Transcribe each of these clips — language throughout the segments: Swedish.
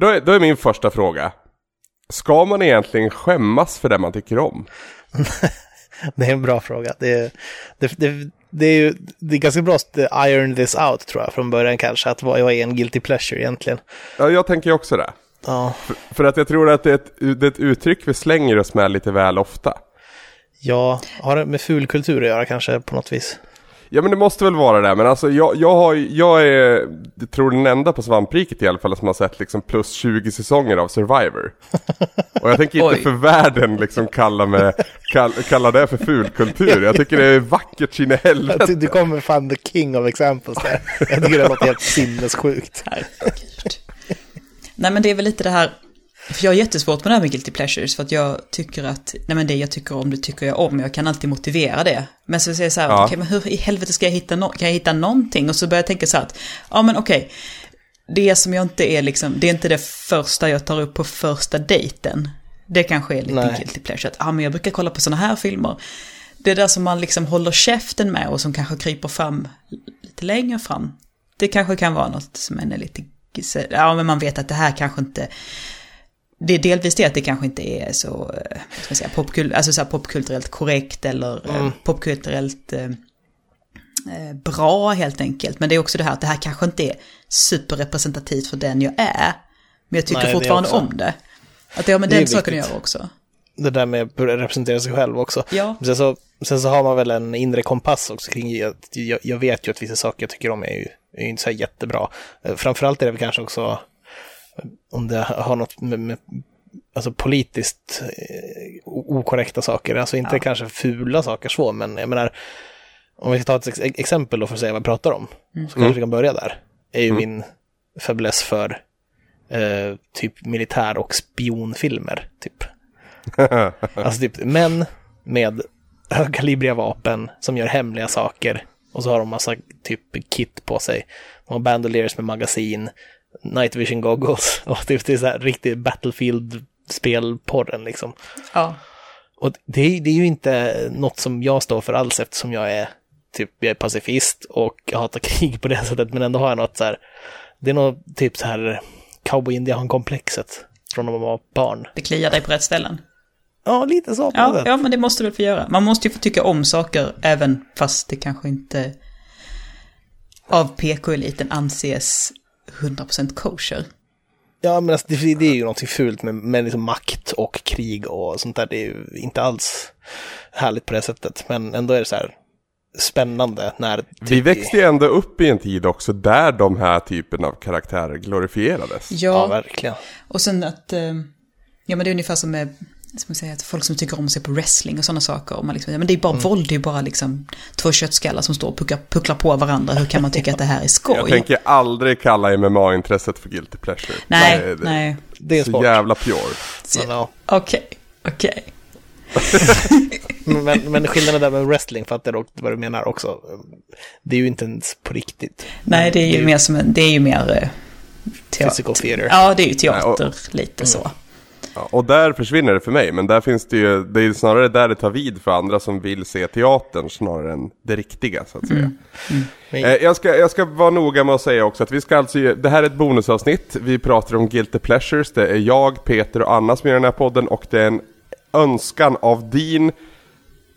Då är, då är min första fråga. Ska man egentligen skämmas för det man tycker om? det är en bra fråga. Det, det, det, det är ju det är ganska bra att iron this out tror jag från början kanske. Att vad är en guilty pleasure egentligen? Ja, jag tänker också det. Ja. För, för att jag tror att det är, ett, det är ett uttryck vi slänger oss med lite väl ofta. Ja, har det med fulkultur att göra kanske på något vis? Ja men det måste väl vara det, men alltså jag, jag, har, jag är, jag tror den enda på svampriket i alla fall som har sett liksom plus 20 säsonger av Survivor. Och jag tänker inte för världen liksom kalla, med, kall, kalla det för fulkultur. Jag tycker det är vackert sin helvete. Du kommer fan the king of examples där. Jag tycker det låter helt sinnessjukt. Nej men det är väl lite det här, för jag har jättesvårt med det här med guilty pleasures för att jag tycker att, nej men det jag tycker om det tycker jag om, jag kan alltid motivera det. Men så säger jag så här, ja. okej okay, men hur i helvete ska jag hitta, no kan jag hitta någonting? Och så börjar jag tänka så här att, ja men okej, okay, det som jag inte är liksom, det är inte det första jag tar upp på första dejten. Det kanske är lite nej. guilty pleasure, att, ja men jag brukar kolla på sådana här filmer. Det där som man liksom håller käften med och som kanske kryper fram lite längre fram. Det kanske kan vara något som är lite, ja men man vet att det här kanske inte det är delvis det att det kanske inte är så, eh, ska säga, popkul alltså så popkulturellt korrekt eller eh, mm. popkulturellt eh, bra helt enkelt. Men det är också det här att det här kanske inte är superrepresentativt för den jag är. Men jag tycker Nej, fortfarande om det. Att det har med den saken att göra också. Det där med att representera sig själv också. Ja. Sen så, sen så har man väl en inre kompass också kring att jag, jag vet ju att vissa saker jag tycker om är ju, är inte så jättebra. Framförallt är det väl kanske också om det har något med, med alltså politiskt eh, okorrekta saker, alltså inte ja. kanske fula saker så, men jag menar, om vi ska ta ett ex exempel då för att säga vad vi pratar om, mm. så kanske mm. vi kan börja där, är ju mm. min fäbless för eh, typ militär och spionfilmer, typ. alltså typ män med högkalibriga vapen som gör hemliga saker och så har de massa typ kit på sig. De har bandoliers med magasin, night vision goggles och typ det är så här riktig Battlefield-spelporren liksom. Ja. Och det är, det är ju inte något som jag står för alls eftersom jag är typ, jag är pacifist och jag hatar krig på det sättet men ändå har jag något så här, det är något typ så här cowboy-indian-komplexet från när man var barn. Det kliar dig på rätt ställen. Ja, lite så. Ja, ja, men det måste du väl få göra. Man måste ju få tycka om saker även fast det kanske inte av PK-eliten anses 100% kosher. Ja, men alltså, det, det, är ju någonting fult med, med liksom makt och krig och sånt där. Det är ju inte alls härligt på det sättet. Men ändå är det så här spännande när... Vi växte ju ändå upp i en tid också där de här typen av karaktärer glorifierades. Ja, ja verkligen. Och sen att... Eh, ja, men det är ungefär som med som säga, att folk som tycker om sig på wrestling och sådana saker. Och man liksom, men det är bara mm. våld, det är bara liksom två köttskallar som står och pucklar, pucklar på varandra. Hur kan man tycka att det här är skoj? Jag tänker aldrig kalla MMA-intresset för guilty pleasure. Nej, det, nej. Det är så jävla pure. Okej, okej. Okay, okay. men, men skillnaden där med wrestling, fattar jag vad du menar också. Det är ju inte ens på riktigt. Nej, det är ju, det är ju mer som en, det är ju mer... Eh, teater. Physical theater. Ja, det är ju teater, Nej, och, lite mm. så. Ja, och där försvinner det för mig, men där finns det ju, det är snarare där det tar vid för andra som vill se teatern snarare än det riktiga så att säga. Mm. Mm. Eh, jag, ska, jag ska vara noga med att säga också att vi ska alltså, det här är ett bonusavsnitt, vi pratar om Guilty Pleasures, det är jag, Peter och Anna som gör den här podden och det är en önskan av din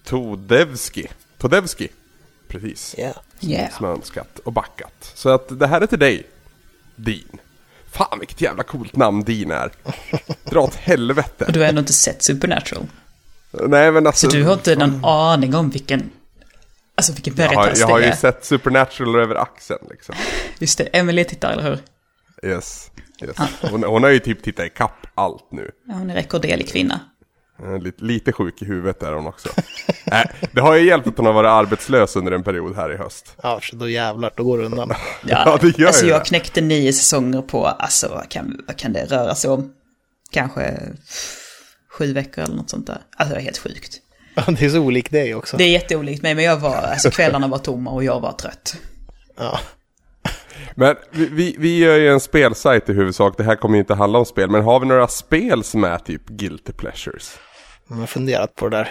Todevski. Todevski, precis. Yeah. Yeah. Som önskat och backat. Så att det här är till dig, din. Fan vilket jävla coolt namn din är. Dra åt helvete. Och du har ändå inte sett Supernatural? Nej men alltså. Så du har inte någon aning om vilken, alltså vilken Veritas jag har, jag har ju sett Supernatural över axeln liksom. Just det, Emily tittar eller hur? Yes. yes. Hon, hon har ju typ tittat i kapp allt nu. Ja, hon är rekorderlig kvinna. Lite, lite sjuk i huvudet är hon också. äh, det har ju hjälpt att hon har varit arbetslös under en period här i höst. Ja, så då jävlar, då går det undan. Ja, ja det gör alltså jag knäckte nio säsonger på, alltså vad kan, vad kan det röra sig om? Kanske sju veckor eller något sånt där. Alltså det är helt sjukt. Ja, det är så olikt dig också. Det är jätteolikt mig, men jag var, alltså kvällarna var tomma och jag var trött. Ja. Men vi, vi, vi gör ju en spelsajt i huvudsak, det här kommer ju inte handla om spel, men har vi några spel som är typ guilty pleasures? Jag har funderat på det där.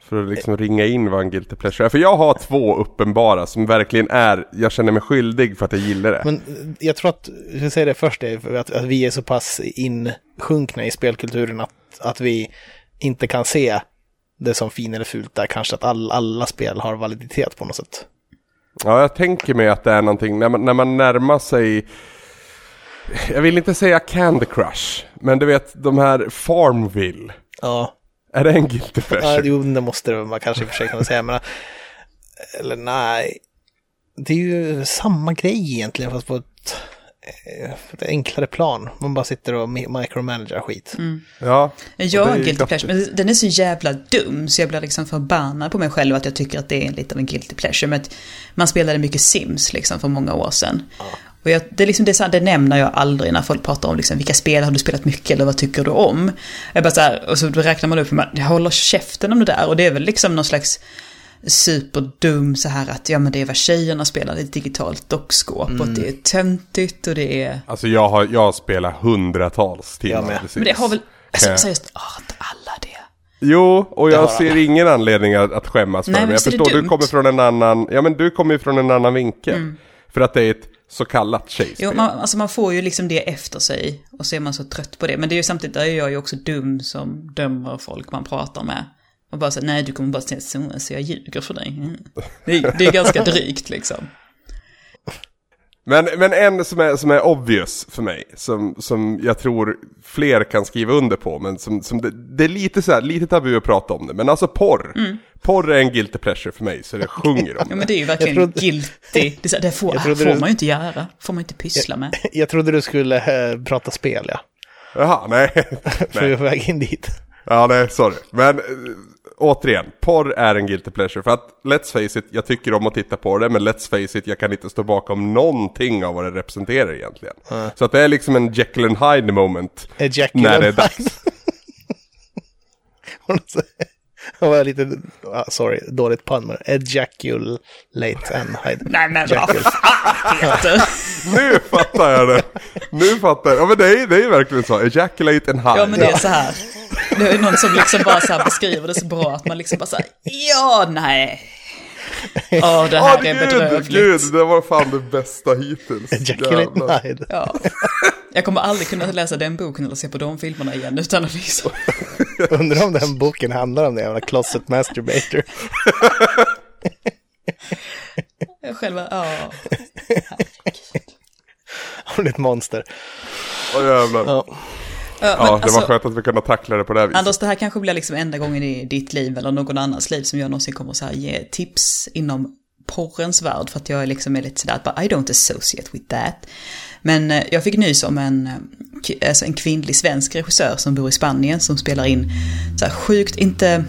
För att liksom ringa in vad en guilty pleasure är. För jag har två uppenbara som verkligen är, jag känner mig skyldig för att jag gillar det. Men jag tror att, jag säger det först, är att, att vi är så pass insjunkna i spelkulturen att, att vi inte kan se det som fin eller fult där. Kanske att all, alla spel har validitet på något sätt. Ja, jag tänker mig att det är någonting, när man, när man närmar sig jag vill inte säga Candy Crush, men du vet de här Farmville. Ja. Är det en guilty pleasure? Ja, jo, det måste det man kanske försöka säga. Men, eller nej, det är ju samma grej egentligen fast på ett, eh, ett enklare plan. Man bara sitter och micromanager skit. Mm. Ja. Jag har en guilty pleasure, men den är så jävla dum så jag blir liksom förbannad på mig själv att jag tycker att det är lite av en guilty pleasure. Men man spelade mycket Sims liksom för många år sedan. Ja. Och jag, det, är liksom, det, så här, det nämner jag aldrig när folk pratar om liksom, vilka spel har du spelat mycket eller vad tycker du om. Jag bara så här, och så räknar man upp, jag håller käften om det där och det är väl liksom någon slags superdum så här att ja men det är vad tjejerna spelar, det är ett digitalt dockskåp mm. och det är töntigt och det är... Alltså jag har, jag har spelat hundratals timmar. Ja, men det har väl, alltså, seriöst, har inte alla det? Jo, och jag ser ingen anledning att, att skämmas för Nej, men jag förstår, du kommer från en annan, ja men du kommer ju från en annan vinkel. Mm. För att det är ett så kallat tjejspel. Jo, man, alltså man får ju liksom det efter sig och så är man så trött på det. Men det är ju samtidigt, där är jag ju också dum som dömer folk man pratar med. Och bara säger nej du kommer bara säga så, så jag ljuger för dig. Mm. Det, är, det är ganska drygt liksom. Men, men en som är, som är obvious för mig, som, som jag tror fler kan skriva under på, men som, som det, det är lite så här, lite tabu att prata om det, men alltså porr. Mm. Porr är en guilty pleasure för mig, så det sjunger om det. Ja men det är ju verkligen trodde... guilty, det, det får, får du... man ju inte göra, får man inte pyssla med. Jag, jag trodde du skulle äh, prata spel ja. Jaha, nej. För vi är på väg in dit. Ja, nej, sorry. Men återigen, porr är en guilty pleasure. För att, let's face it, jag tycker om att titta på det, men let's face it, jag kan inte stå bakom någonting av vad det representerar egentligen. Mm. Så att det är liksom en Jekyll and Hyde moment när det är dags. Det var lite, sorry, dåligt pun, men ejaculate and hide. Nej men vad fan Nu fattar jag det. Nu fattar jag. Ja men det är, det är verkligen så, ejaculate and hide. Ja men det är så här. Det är någon som liksom bara så här beskriver det så bra att man liksom bara säger ja, nej. Åh, oh, det här oh, är bedrövligt. Gud, det var fan det bästa hittills. Ejaculate Night. Ja. Jag kommer aldrig kunna läsa den boken eller se på de filmerna igen utan att liksom... Undrar om den boken handlar om det, jävla closet masturbator. Jag själva, ja. Hon är ett monster. Åh jävlar. Ja. Ja, ja det alltså, var skönt att vi kunde tackla det på det här viset. Anders, det här kanske blir liksom enda gången i ditt liv eller någon annans liv som jag någonsin kommer att ge tips inom porrens värld för att jag liksom är lite sådär att I don't associate with that. Men eh, jag fick nys om en, eh, alltså en kvinnlig svensk regissör som bor i Spanien som spelar in så här sjukt, inte,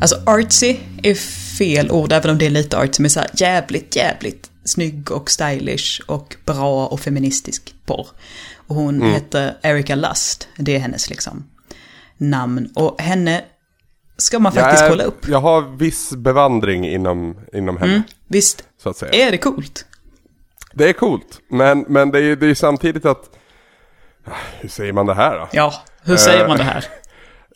alltså artsy är fel ord även om det är lite artsy, men så här jävligt, jävligt snygg och stylish och bra och feministisk porr. Och hon mm. heter Erika Lust, det är hennes liksom namn. Och henne ska man faktiskt är, kolla upp. Jag har viss bevandring inom, inom henne. Mm, visst, så att säga. är det coolt? Det är coolt, men, men det är ju det är samtidigt att... Hur säger man det här då? Ja, hur säger man det här?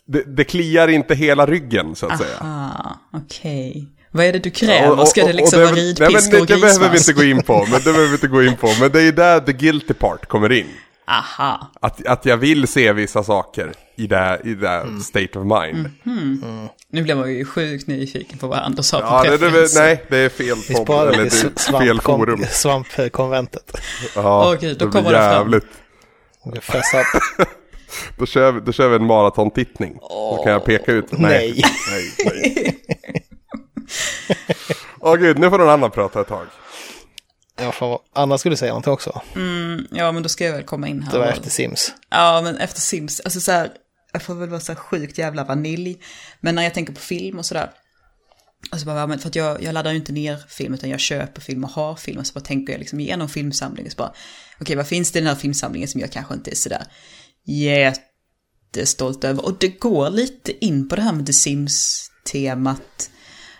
Det, det kliar inte hela ryggen så att Aha, säga. okej. Okay. Vad är det du kräver? Ska det liksom vara ridpiska och grismask? Det behöver vi inte gå in på, men det behöver vi inte gå in på. Men det är där the guilty part kommer in. Aha. Att, att jag vill se vissa saker i det, i det mm. state of mind. Mm. Mm. Nu blev man ju sjukt nyfiken på vad Anders sa ja, på det, det, Nej, det är fel podd. Eller det är fel forum. Svampkonventet. Ja, Okej, då det kommer jävligt. det fram. då, kör vi, då kör vi en maratontittning. Oh. Då kan jag peka ut. Nej. nej, nej. Åh oh, gud, nu får någon annan prata ett tag. Ja, fan, Anna skulle säga någonting också. Mm, ja, men då ska jag väl komma in här. Det var efter Sims. Ja, men efter Sims. Alltså så här, jag får väl vara så här sjukt jävla vanilj. Men när jag tänker på film och sådär. Alltså bara, för att jag, jag laddar ju inte ner film utan jag köper film och har film. Och så bara tänker jag liksom igenom filmsamlingen. Så bara, okej okay, vad finns det i den här filmsamlingen som jag kanske inte är sådär jättestolt över. Och det går lite in på det här med The Sims-temat.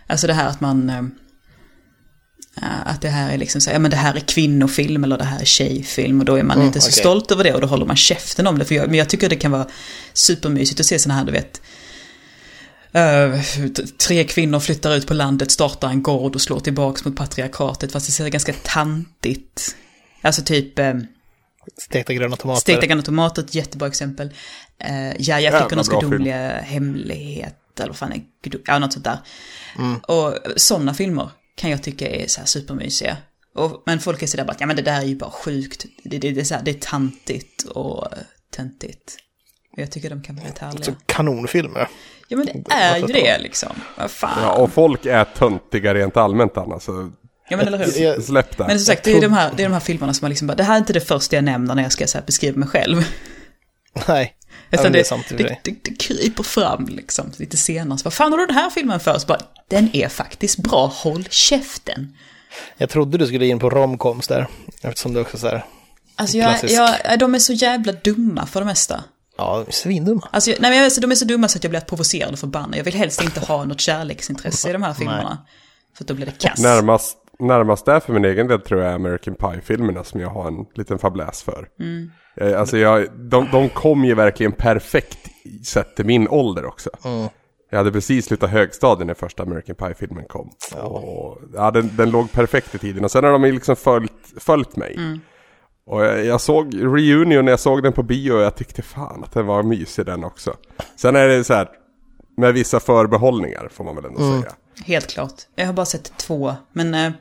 Alltså det här att man eh, att det här är liksom så, ja men det här är kvinnofilm eller det här är tjejfilm och då är man mm, inte så okay. stolt över det och då håller man käften om det. För jag, men jag tycker det kan vara supermysigt att se sådana här, du vet, Uh, tre kvinnor flyttar ut på landet, startar en gård och slår tillbaks mot patriarkatet fast det ser ganska tantigt. Alltså typ... Uh, Stekta gröna tomater. Stekta gröna tomater, ett jättebra exempel. Uh, ja, jag fick någon gudomliga hemlighet, eller vad fan är Ja, något sånt där. Mm. Och sådana filmer kan jag tycka är så här supermysiga. Och, men folk är sådär bara, ja men det där är ju bara sjukt. Det, det, det, är, så här, det är tantigt och töntigt. Jag tycker de kan vara lite härliga. Kanonfilmer. Ja men det är ju det liksom. Vad fan. Ja, och folk är töntiga rent allmänt annars. Så... Ja men eller hur. Släpp det. Men som sagt, det är, de här, det är de här filmerna som man liksom bara, det här är inte det första jag nämner när jag ska så här, beskriva mig själv. Nej. Utan det, det, det, det, det kryper fram liksom lite senare. Så vad fan har du den här filmen för? Så bara, den är faktiskt bra, håll käften. Jag trodde du skulle in på romcoms där, eftersom du också så här... Alltså jag, jag, de är så jävla dumma för det mesta. Ja, svindumma. Alltså, nej, men alltså, de är så dumma så att jag blir provocerad och förbannad. Jag vill helst inte ha något kärleksintresse i de här filmerna. För då blir det kass. Närmast, närmast där för min egen del tror jag American Pie-filmerna som jag har en liten fabläs för. Mm. Alltså jag, de, de kom ju verkligen perfekt sett till min ålder också. Mm. Jag hade precis slutat högstadiet när första American Pie-filmen kom. Ja. Och, ja, den, den låg perfekt i tiden. Och sen har de liksom följt, följt mig. Mm. Och jag, jag, såg Reunion, jag såg den på bio och jag tyckte fan att den var mysig den också. Sen är det så här, med vissa förbehållningar får man väl ändå mm. säga. Helt klart. Jag har bara sett två, men eh,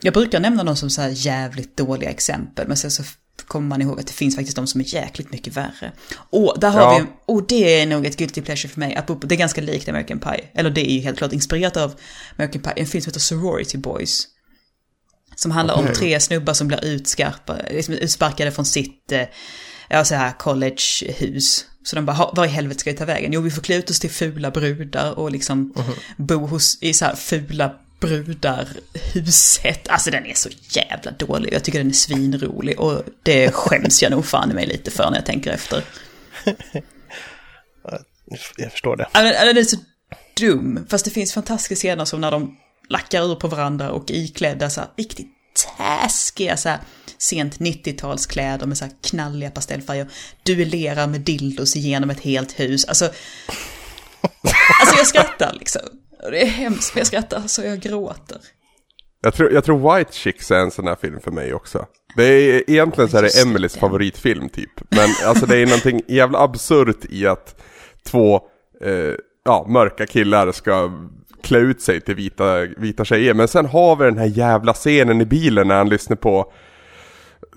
jag brukar nämna dem som så här jävligt dåliga exempel. Men sen så kommer man ihåg att det finns faktiskt de som är jäkligt mycket värre. Och där har ja. vi, och det är nog ett guilty pleasure för mig, att det är ganska likt American Pie. Eller det är ju helt klart inspirerat av American Pie, en film som heter Sorority Boys. Som handlar okay. om tre snubbar som blir utskarpa, liksom utsparkade från sitt eh, ja, så här collegehus. Så de bara, var i helvete ska vi ta vägen? Jo, vi får klä ut oss till fula brudar och liksom mm -hmm. bo hos, i så här fula brudar huset. Alltså den är så jävla dålig. Jag tycker den är svinrolig och det skäms jag nog fan i mig lite för när jag tänker efter. Jag förstår det. Alltså, den är så dum. Fast det finns fantastiska scener som när de lackar ur på varandra och iklädda så här riktigt taskiga så här sent 90-talskläder med så här knalliga pastellfärger. Duellerar med dildos genom ett helt hus. Alltså, alltså jag skrattar liksom. Det är hemskt, men jag skrattar så jag gråter. Jag tror, jag tror White Chicks är en sån här film för mig också. Det är egentligen så är det Emelies favoritfilm typ. Men alltså det är någonting jävla absurt i att två eh, ja, mörka killar ska klä ut sig till vita, vita tjejer. Men sen har vi den här jävla scenen i bilen när han lyssnar på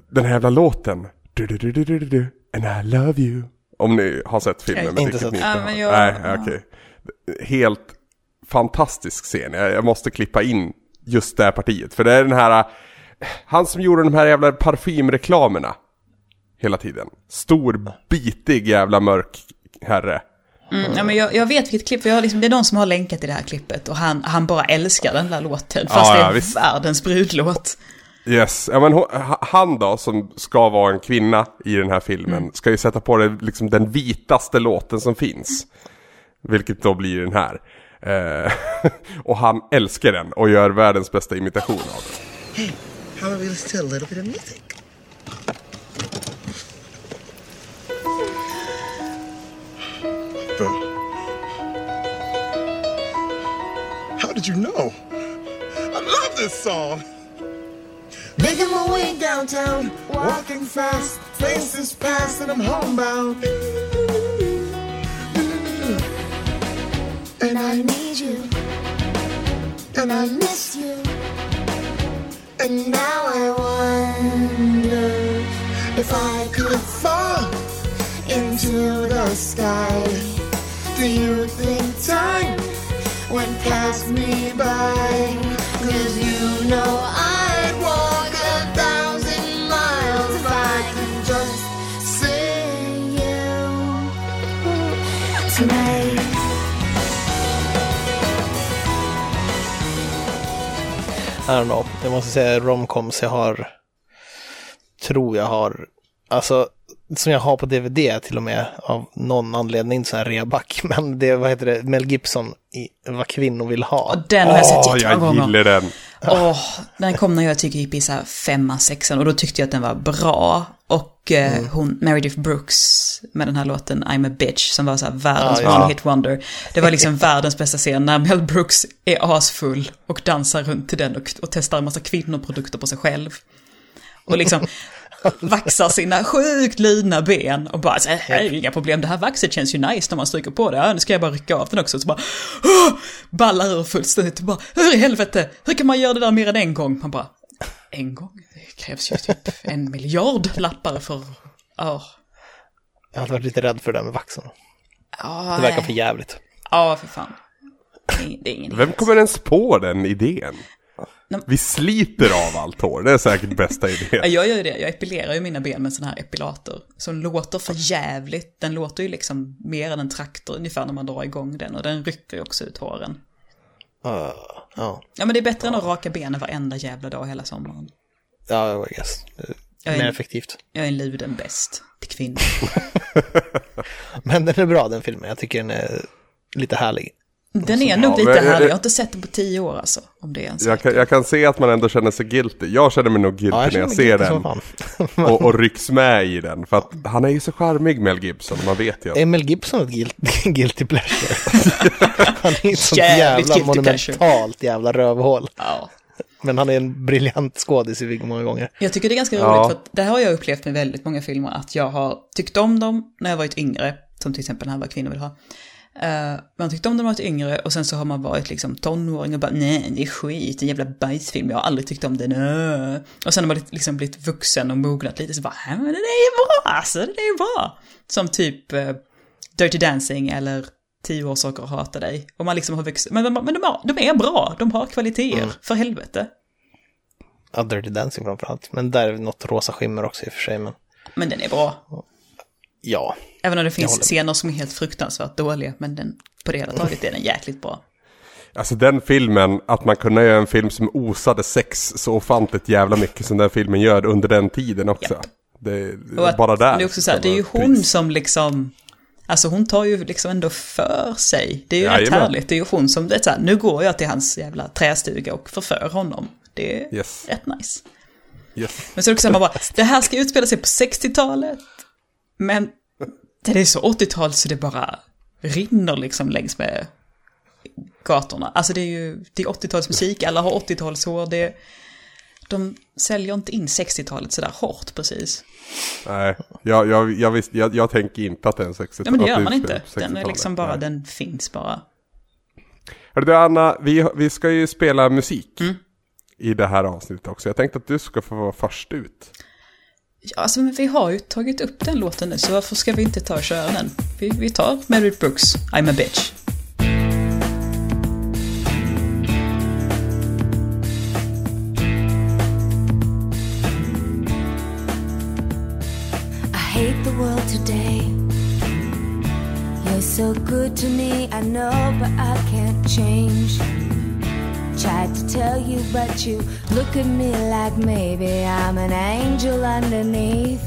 den här jävla låten. Du, du, du, du, du, du, and I love you. Om ni har sett filmen. Jag inte sett. Inte ja, jag... Nej, okej. Okay. Helt fantastisk scen. Jag, jag, måste klippa in just det här partiet. För det är den här, han som gjorde de här jävla parfymreklamerna. Hela tiden. Stor, bitig jävla mörk herre. Mm, ja, men jag, jag, vet vilket klipp, för jag liksom, det är någon som har länkat till det här klippet och han, han bara älskar den där låten. Fast ja, det är visst. världens brudlåt. Yes, ja, men han då som ska vara en kvinna i den här filmen mm. ska ju sätta på det, liksom den vitaste låten som finns. Vilket då blir den här. Eh, och han älskar den och gör världens bästa imitation av den. Hey, how about we listen to a little bit of music? How did you know? I love this song! Making my way downtown, walking fast, faces past and I'm homebound. And I need you. And I miss you. And now I wonder if I could fall into the sky. Do you think time went past me by? Cause you know I don't know. Jag måste säga romcoms jag har, tror jag har, alltså som jag har på DVD till och med av någon anledning, så här reaback. Men det, vad heter det, Mel Gibson i Vad kvinnor vill ha. Och den har jag sett jättemånga gånger. jag gillar den. Åh, den kom när jag tycker gick i så här femma, sexan och då tyckte jag att den var bra. Och mm. hon, Meredith Brooks, med den här låten I'm a bitch som var så här världens ah, one hit wonder. Det var liksom världens bästa scen när Mel Brooks är asfull och dansar runt till den och, och testar en massa kvinnoprodukter på sig själv. Och liksom vaxar sina sjukt lina ben och bara så här, inga problem, det här vaxet känns ju nice när man stryker på det, ja, nu ska jag bara rycka av den också, så bara oh, ballar ur fullständigt och bara, hur i helvete, hur kan man göra det där mer än en gång? Man bara, en gång? Det krävs ju typ en miljard lappar för, ja. Jag hade varit lite rädd för det där med vaxen. Oh, det verkar för jävligt. Ja, för fan. Det är ingen Vem kommer ens på den idén? Vi sliter av allt hår, det är säkert bästa idén. jag gör ju det, jag epilerar ju mina ben med sån här epilator. Som låter för jävligt. Den låter ju liksom mer än en traktor ungefär när man drar igång den. Och den rycker ju också ut håren. Uh, oh. Ja men det är bättre uh. än att raka benen varenda jävla dag hela sommaren. Ja, uh, I guess. Jag mer effektivt. Jag är en luden bäst till kvinnor. men den är bra den filmen, jag tycker den är lite härlig. Den är nog lite härlig, jag har inte sett den på tio år alltså. Om det är en jag, kan, jag kan se att man ändå känner sig guilty. Jag känner mig nog guilty ja, jag när jag ser den. och, och rycks med i den. För att han är ju så charmig Mel Gibson, man vet ju. Är Mel Gibson ett guilty, guilty pleasure? han är ett sånt jävla monumentalt pleasure. jävla rövhål. Ja. Men han är en briljant skådis i många gånger. Jag tycker det är ganska roligt ja. för att det här har jag upplevt med väldigt många filmer. Att jag har tyckt om dem när jag varit yngre. Som till exempel den här Vad kvinnor vill ha. Uh, man tyckte om den när man var yngre och sen så har man varit liksom tonåring och bara nej det är skit, en jävla bajsfilm, jag har aldrig tyckt om den. Uh. Och sen har man liksom blivit vuxen och mognat lite så bara, men den är ju bra alltså, den är ju bra. Som typ uh, Dirty Dancing eller Tio år saker att hata dig. Och man liksom har vuxit, men, men de, har, de är bra, de har kvaliteter, mm. för helvete. Ja, Dirty Dancing framförallt, men där är något rosa skimmer också i och för sig. Men, men den är bra. Ja, Även om det finns scener som är helt fruktansvärt dåliga, men den, på det hela taget är den jäkligt bra. Alltså den filmen, att man kunde göra en film som osade sex så ofantligt jävla mycket som den filmen gör under den tiden också. Yep. Det, att, bara där. Det är, också så här, det är ju hon pris. som liksom, alltså hon tar ju liksom ändå för sig. Det är ju rätt härligt. Det är ju hon som, det är så här, nu går jag till hans jävla trästuga och förför honom. Det är yes. rätt nice. Yes. Men så är det också man bara, det här ska utspela sig på 60-talet. Men det är så 80-tal så det bara rinner liksom längs med gatorna. Alltså det är ju, det är 80-talsmusik, alla har 80-talshår, det de säljer inte in 60-talet sådär hårt precis. Nej, jag, jag, jag, visst, jag, jag tänker inte att det är en 60-tal. Ja, men det gör man inte. Den är liksom bara, Nej. den finns bara. Hörru du Anna, vi, vi ska ju spela musik mm. i det här avsnittet också. Jag tänkte att du ska få vara först ut. Ja, alltså men vi har ju tagit upp den låten nu, så varför ska vi inte ta och köra den? Vi, vi tar Mary Brooks, I'm a bitch. I hate the world today You're so good to me, I know, but I can't change Tried to tell you, but you look at me like maybe I'm an angel underneath,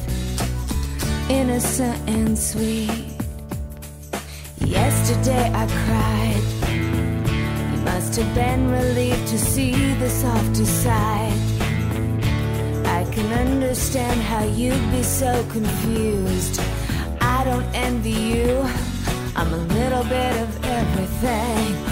innocent and sweet. Yesterday I cried. You must have been relieved to see the softer side. I can understand how you'd be so confused. I don't envy you. I'm a little bit of everything.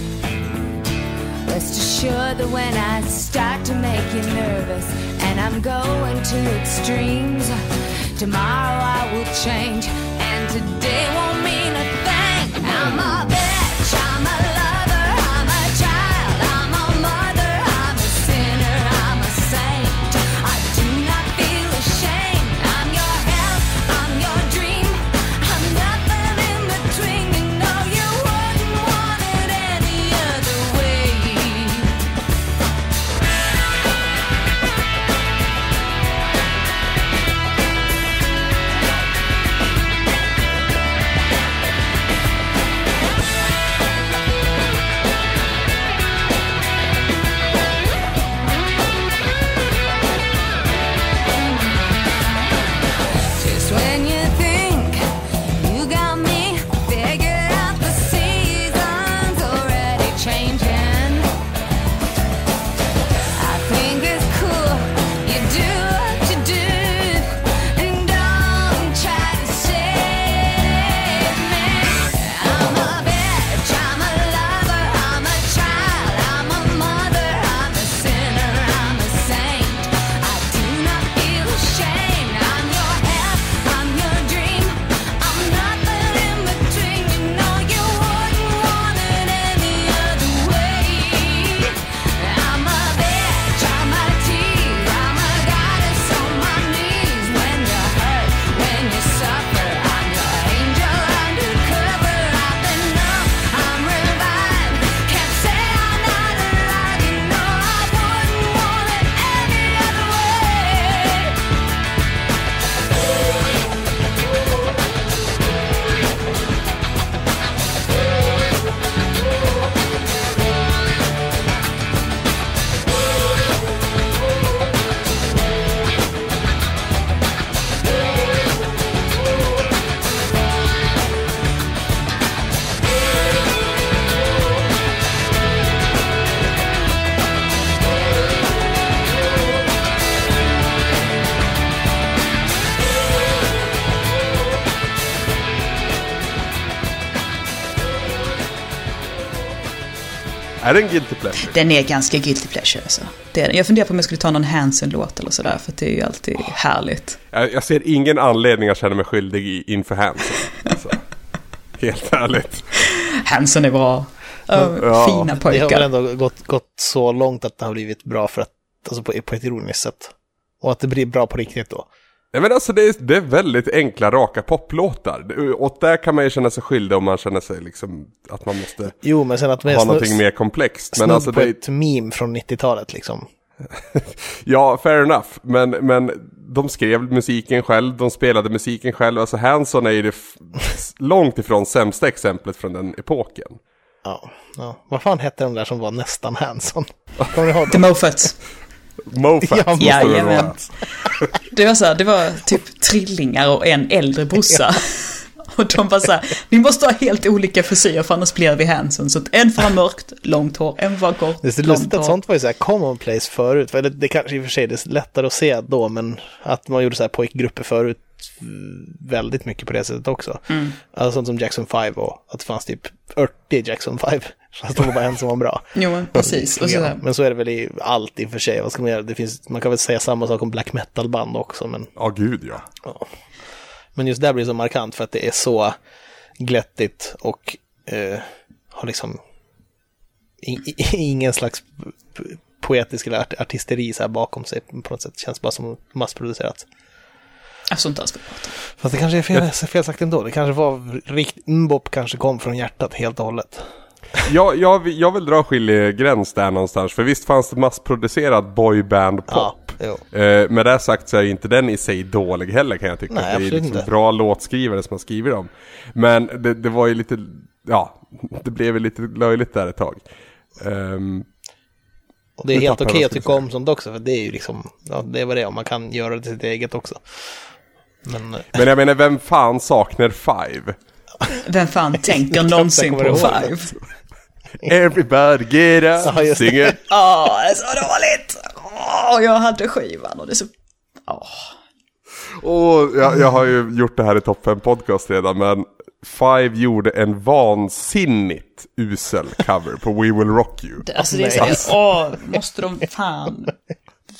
Rest assured that when I start to make you nervous and I'm going to extremes, tomorrow I will change and today won't mean a thing. I'm a Är det en guilty pleasure? Den är ganska guilty pleasure alltså. Det är den. Jag funderar på om jag skulle ta någon Hanson-låt eller sådär, för det är ju alltid härligt. Jag, jag ser ingen anledning att känna mig skyldig inför Hanson. Alltså. Helt ärligt. Hanson är bra. Oh, ja. Fina pojkar. Det har väl ändå gått, gått så långt att det har blivit bra för att, alltså på, på ett ironiskt sätt. Och att det blir bra på riktigt då. Nej men alltså det är, det är väldigt enkla, raka poplåtar. Och där kan man ju känna sig skyldig om man känner sig liksom att man måste jo, men sen att ha någonting mer komplext. Men alltså på det... ett meme från 90-talet liksom. ja, fair enough. Men, men de skrev musiken själv, de spelade musiken själv. Alltså Hanson är ju det långt ifrån sämsta exemplet från den epoken. Ja, ja. Vad fan hette de där som var nästan Hanson? The Moffats. Mofats ja, måste det vara. Det var så här, det var typ trillingar och en äldre brorsa. Och de var så här, vi måste ha helt olika frisyrer för annars blir vi Hanson. Så att en får ha mörkt, långt hår, en får ha kort, Det är lustigt att sånt var ju så här commonplace förut. För det, det kanske i och för sig är lättare att se då, men att man gjorde så här pojkgrupper förut väldigt mycket på det sättet också. Mm. Alltså sånt som Jackson 5 och att det fanns typ 40 Jackson 5. Fast det var bara en som var bra. Jo, men precis. Och så men så är det väl i allt i och för sig. Vad ska man göra? Det finns, man kan väl säga samma sak om black metal-band också. Men... Ja, gud ja. ja. Men just där blir det så markant för att det är så glättigt och eh, har liksom ingen slags poetisk eller artisteri så här bakom sig på något sätt. Känns bara som massproducerat. Alltså inte alls Fast det kanske är fel, fel sagt ändå. Det kanske var rikt, Mbop kanske kom från hjärtat helt och hållet. Jag, jag, jag vill dra skiljegräns där någonstans. För visst fanns det massproducerad boyband pop. Ja, eh, med det sagt så är inte den i sig dålig heller kan jag tycka. Nej, det är liksom inte. bra låtskrivare som har skrivit dem. Men det, det, var ju lite, ja, det blev ju lite löjligt där ett tag. Um, och det är helt okej att tycka om sånt också, för det är ju liksom, ja, det var det, man kan göra det till sitt eget också. Men, men jag menar, vem fan saknar Five? Vem fan tänker någonsin på Five? Everybody get up, ja, sing it. Åh, oh, det är så dåligt! Åh, oh, jag hade skivan och det är så... Åh. Oh. Och jag, jag har ju gjort det här i Top 5 podcast redan, men Five gjorde en vansinnigt usel cover på We Will Rock You. Alltså det är såhär, åh, måste de fan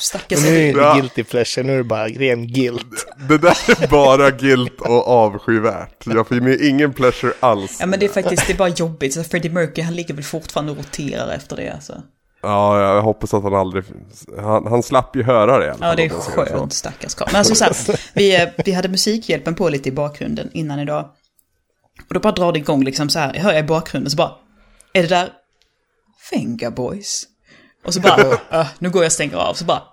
Stackars Nu är det inte ja. guilty pleasure, nu är det bara ren guilt. Det där är bara guilt och avskyvärt. Jag finner ingen pleasure alls. Ja men det är faktiskt, det är bara jobbigt. Så Freddie Mercury, han ligger väl fortfarande och roterar efter det alltså. Ja, jag hoppas att han aldrig, han, han slapp ju höra det. Ja, det är skönt, stackars karl. Men alltså så här, vi, eh, vi hade musikhjälpen på lite i bakgrunden innan idag. Och då bara drar det igång liksom så här, hör jag i bakgrunden så bara, är det där Venga Boys? Och så bara, uh, nu går jag och stänger av. Så bara,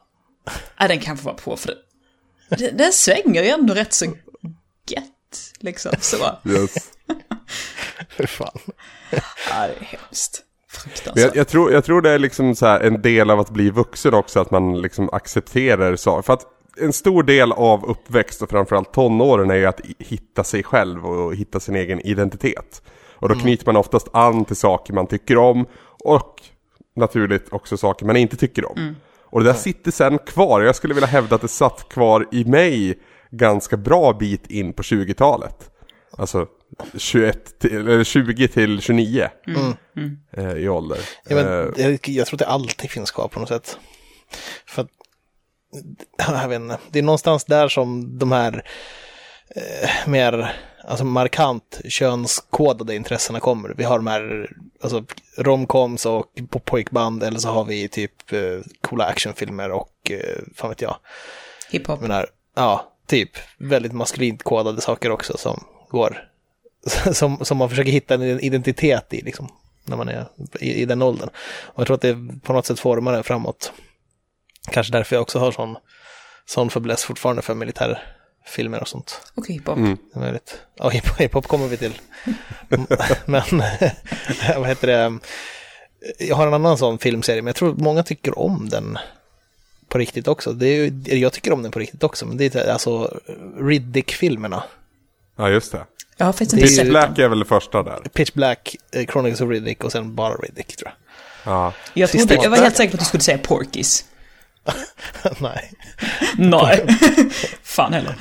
äh, den kan få vara på för. Den, den svänger ju ändå rätt så gött. Liksom, så. Yes. För fan. Ja, det är hemskt. Jag, jag, tror, jag tror det är liksom så en del av att bli vuxen också, att man liksom accepterar saker. För att en stor del av uppväxt och framförallt tonåren är ju att hitta sig själv och hitta sin egen identitet. Och då mm. knyter man oftast an till saker man tycker om och naturligt också saker man inte tycker om. Mm. Och det där sitter sen kvar. Jag skulle vilja hävda att det satt kvar i mig ganska bra bit in på 20-talet. Alltså 21 till, eller 20 till 29 mm. Mm. Eh, i ålder. Ja, men, eh. jag, jag tror att det alltid finns kvar på något sätt. För att, jag vet inte, det är någonstans där som de här eh, mer alltså markant könskodade intressena kommer. Vi har de här alltså, romcoms och pojkband eller så har vi typ eh, coola actionfilmer och eh, fan vet jag. Hiphop. Ja, typ väldigt maskulint kodade saker också som går, som, som man försöker hitta en identitet i liksom, när man är i, i den åldern. Och jag tror att det på något sätt formar det framåt. Kanske därför jag också har sån, sån fäbless fortfarande för militär filmer och sånt. Och hiphop. Mm. Det är möjligt. Ja, hiphop kommer vi till. men, vad heter det? Jag har en annan sån filmserie, men jag tror många tycker om den på riktigt också. Det är ju, jag tycker om den på riktigt också, men det är alltså Riddick-filmerna. Ja, just det. Har faktiskt inte Pitch Black är väl det första där? Pitch Black, eh, Chronicles of Riddick och sen bara Riddick tror jag. Ja. Jag, trodde, jag var helt säker på att du skulle säga Porkis. Nej. Nej. Fan heller.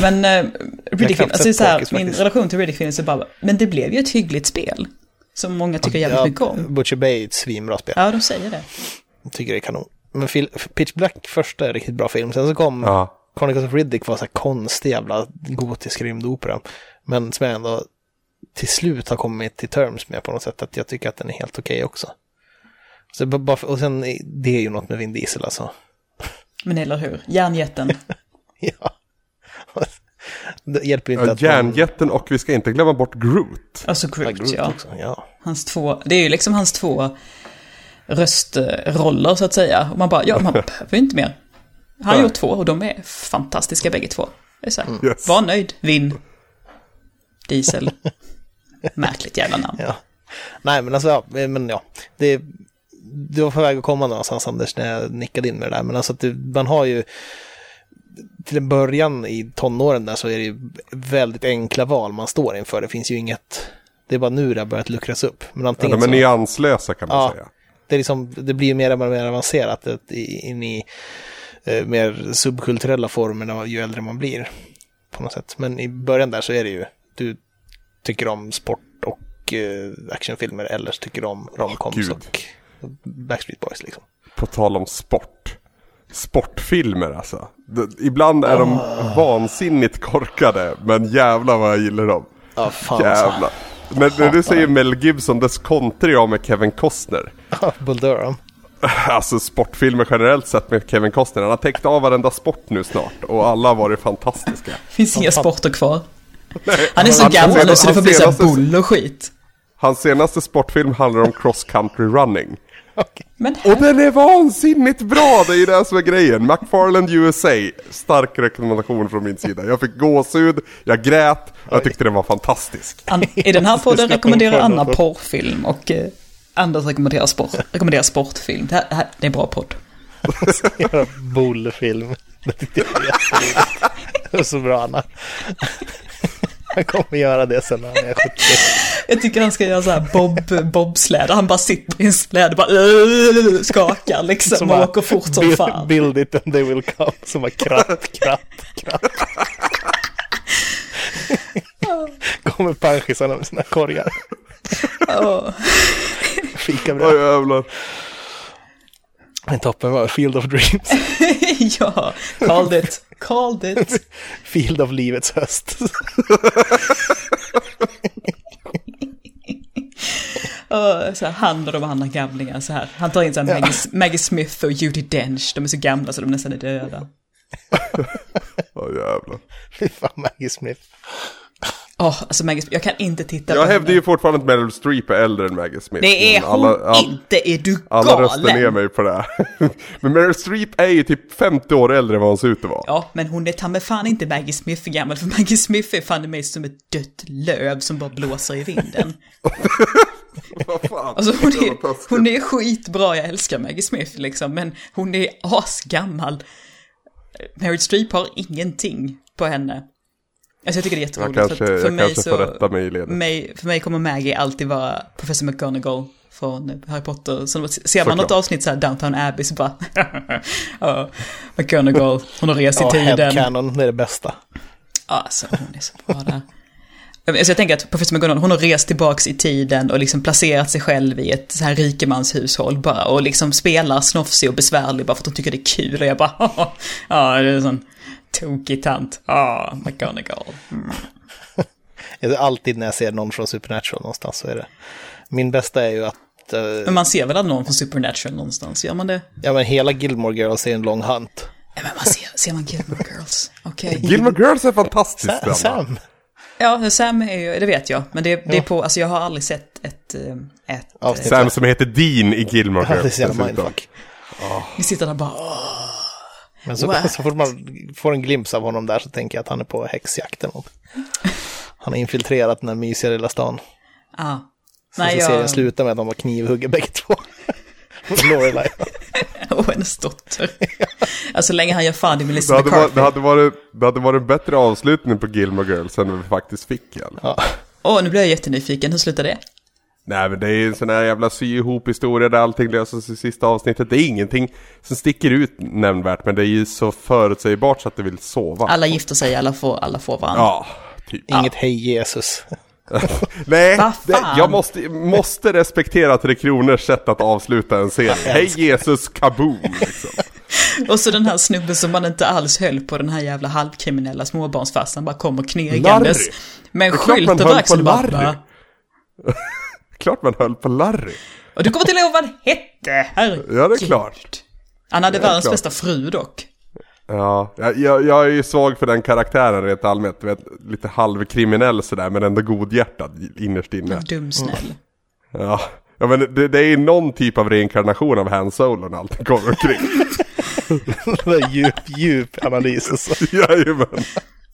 Men uh, Riddick, alltså så här, min relation till Riddick är bara, men det blev ju ett hyggligt spel. Som många tycker jävligt Ja, mycket om. Butcher Bay är ett svinbra spel. Ja, de säger det. Jag tycker det är kanon. Men Pitch Black första är riktigt bra film. Sen så kom Ja. Chronicles of Riddick var så här konstig jävla gotisk rymdopera. Men som jag ändå till slut har kommit till terms med på något sätt. Att jag tycker att den är helt okej också. Så bara för, och sen, är- det är ju något med Vin Diesel alltså. Men eller hur? Järnjätten. Ja. Det hjälper inte Ja, att man- Järnjätten och vi ska inte glömma bort Groot. Alltså Ja, Groot, Groot ja. också, ja. Hans två, det är ju liksom hans två röstroller så att säga. Och man bara, ja man behöver inte mer. Han har gjort två och de är fantastiska bägge två. Det är så här, Yes. var nöjd, vinn. Diesel. Märkligt jävla namn. Ja. Nej, men alltså, ja, men ja. Det, du var på väg att komma någonstans, Anders, när jag nickade in med det där. Men alltså, att det, man har ju... Till en början i tonåren där så är det ju väldigt enkla val man står inför. Det finns ju inget... Det är bara nu det har börjat luckras upp. Men Ja, antingen de är så, nyanslösa kan man Ja. säga. det, är liksom, det blir ju mer och mer avancerat in i eh, mer subkulturella former ju äldre man blir. På något sätt. Men i början där så är det ju, du tycker om sport och eh, actionfilmer eller så tycker du om romcoms Gud. och Backstreet Boys liksom. På tal om sport. Sportfilmer alltså. Ibland är de vansinnigt korkade, men jävlar vad jag gillar dem. Ja, fan Jävlar. Men när du säger Mel Gibson, dess kontrar jag med Kevin Costner. Bull Durham. Alltså sportfilmer generellt sett med Kevin Costner. Han har täckt av varenda sport nu snart och alla har varit fantastiska. Finns inga sporter kvar. Han är så Han- gammal han- nu så det får bli så här senaste- bull och skit. Hans senaste sportfilm handlar om cross country running. Men Och här, den är vansinnigt bra, det är ju det som är grejen. McFarland USA, stark rekommendation från min sida. Jag fick gåshud, jag grät och jag tyckte den var fantastisk. An, I den här podden rekommenderar Anna porr. porrfilm och eh, Anders rekommenderar, sport, rekommenderar sportfilm. Det, här, det här det är en bra podd. Bull-film. Det var så bra Anna. Han kommer göra det sen när han är 70. Jag tycker han ska göra så här bob, bobsläde. Han bara sitter i en släde och bara uh, skakar liksom Som och åker fort som build, fan. Build it and they will come. Som bara kratt, kratt, kratt. Kommer panschisarna med sina korgar. Ja. Fika Åh bra. jävlar. Men toppen var Field of Dreams. ja, called it. Called it. Field of livets höst. Och så här, han och de andra gamlingarna så här. Han tar in så här Maggie, Maggie Smith och Judi Dench. De är så gamla så de nästan är döda. Åh jävlar. Fy fan, Maggie Smith. Åh, alltså Maggie Smith, jag kan inte titta Jag på hävdar henne. ju fortfarande att Meryl Streep är äldre än Maggie Smith. Det är hon alla, all- inte, är du Alla röstar ner galen? mig på det. här. Men Meryl Streep är ju typ 50 år äldre än vad hon ser ut att vara. Ja, men hon är ta mig fan inte Maggie Smith gammal, för Maggie Smith är fan mig som ett dött löv som bara blåser i vinden. Vad fan. Alltså hon är, hon är skitbra, jag älskar Maggie Smith liksom, men hon är asgammal. Meryl Streep har ingenting på henne. Alltså jag tycker det är Jag jätteroligt. kanske, för, att för jag mig kanske så, får rätta mig i ledet. mig, för mig kommer Maggie alltid vara Professor McGonagall från Harry Potter. Så ser man något Såklart. avsnitt så här Downtown Abbey så bara, ja, McGonagall, hon har rest i Ja, tiden. headcanon, det är det bästa. Alltså hon är så bra där. Alltså jag tänker att professor McGonagall, hon har rest tillbaks i tiden och liksom placerat sig själv i ett så här rikemanshushåll bara och liksom spelar snofsig och besvärlig bara för att hon tycker det är kul och jag bara ja, det är en sån tokig tant. Ja, McGonagall. Mm. Det är alltid när jag ser någon från Supernatural någonstans så är det. Min bästa är ju att eh, Men man ser väl aldrig någon från Supernatural någonstans, gör man det? ja, men hela Gilmore Girls är en lång hunt. Ja, men man ser, ser man Gilmore Girls? Okej. Gilmore Girls är fantastiskt Sam. Sam. Ja, Sam är ju, det vet jag, men det, det är på, alltså jag har aldrig sett ett, eh, ett. Sam som heter Dean i Gilmore Ja, det är Girls. så jävla mindfuck. vi sitter där bara, åh. Men så, What? så fort man får en glimt av honom där så tänker jag att han är på häxjakt eller något. Han har infiltrerat den här mysiga lilla stan. ah. Sen Nej, så serien jag, slutar med att de var knivhugger bägge två. Och Lorelai. och hennes dotter. Alltså så länge han gör fan i med Det Melissa hade, varit, McCarthy. det, hade varit, det hade varit en bättre avslutning på Gilmore Girls än vi faktiskt fick igen. Ja. Åh, nu blir jag jättenyfiken. Hur slutar det? Nej men det är ju en sån här jävla sy ihop historia där allting löses i sista avsnittet. Det är ingenting som sticker ut nämnvärt men det är ju så förutsägbart så att det vill sova. Alla gifter sig, alla får, alla får varandra. Ja, typ. Inget hej Jesus. Nej, det, jag måste, måste respektera Tre Kronors sätt att avsluta en serie. Hej Jesus kaboom! Liksom. Och så den här snubben som man inte alls höll på, den här jävla halvkriminella småbarnsfarsan, bara kommer knegandes. Med en skylt över axeln bara. Klart man höll på Larry. Och du kommer till ihåg vad han hette, herregud. Ja, det är klart. Han hade världens bästa fru dock. Ja, jag, jag är ju svag för den karaktären rent allmänt. Vet, lite halvkriminell sådär, men ändå godhjärtad innerst inne. Dumsnäll. Ja, ja men det, det är någon typ av reinkarnation av Han Solo när allting kommer omkring. djup, djup analys alltså. Jajamän.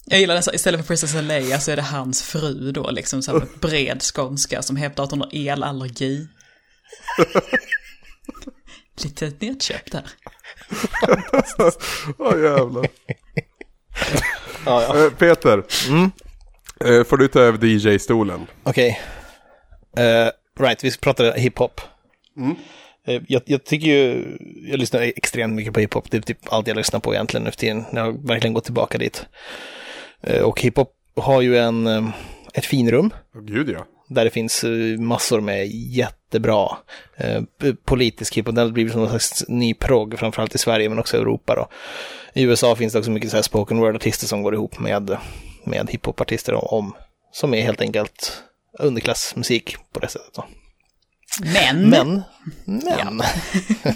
Jag gillar det, istället för Princess Leia så är det hans fru då, liksom så här bred skånska som hävdar att hon har elallergi. Lite nedköpt där. Åh oh, jävlar. ja, ja. Eh, Peter. Mm? Eh, får du ta över DJ-stolen? Okej. Okay. Uh, eh, right, vi pratade hiphop. Mm. Jag, jag, tycker ju, jag lyssnar extremt mycket på hiphop. Det är typ allt jag lyssnar på egentligen nu för tiden. Jag har verkligen gått tillbaka dit. Och hiphop har ju en, ett finrum. Oh, gud ja. Där det finns massor med jättebra eh, politisk hiphop. Den har blivit som någon slags ny progg, framförallt i Sverige men också i Europa då. I USA finns det också mycket så här spoken word-artister som går ihop med, med hiphop-artister om, som är helt enkelt underklassmusik på det sättet då. Men. Men. Men. Ja.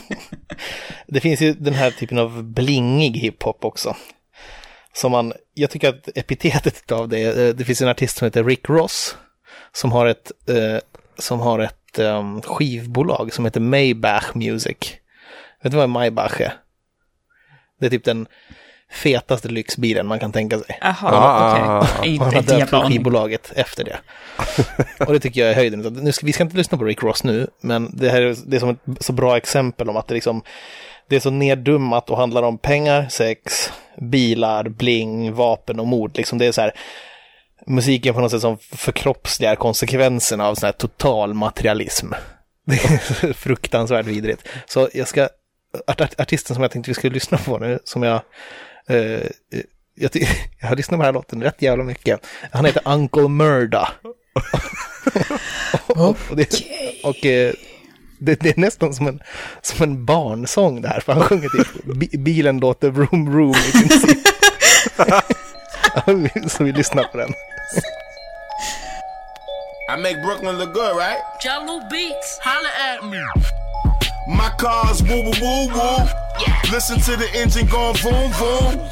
det finns ju den här typen av blingig hiphop också. Som man, jag tycker att epitetet av det, eh, det finns en artist som heter Rick Ross. Som har ett, eh, som har ett um, skivbolag som heter Maybach Music. Vet du vad Maybach är? Det är typ den fetaste lyxbilen man kan tänka sig. Jaha, ah, okej. Okay. Han har döpt skivbolaget efter det. och det tycker jag är höjden. Nu ska, vi ska inte lyssna på Rick Ross nu, men det här är, det är som ett så bra exempel om att det liksom det är så neddummat och handlar om pengar, sex, bilar, bling, vapen och mord. Liksom det är så här, musiken på något sätt som förkroppsligar konsekvenserna av sån här total materialism. Det är fruktansvärt vidrigt. Så jag ska, art, artisten som jag tänkte vi skulle lyssna på nu, som jag, eh, jag, jag har lyssnat på den här låten rätt jävla mycket. Han heter Uncle Murda. och, och, det, och eh, det, det, är nästan som en, som en barnsång det här, för han sjunger typ bilen låter vroom vroom i princip. Så vi lyssnar på den. I make Brooklyn look good, right? Jello Beats, holla at me. My car's woo woo woo woo. Yeah. Listen to the engine going boom boom.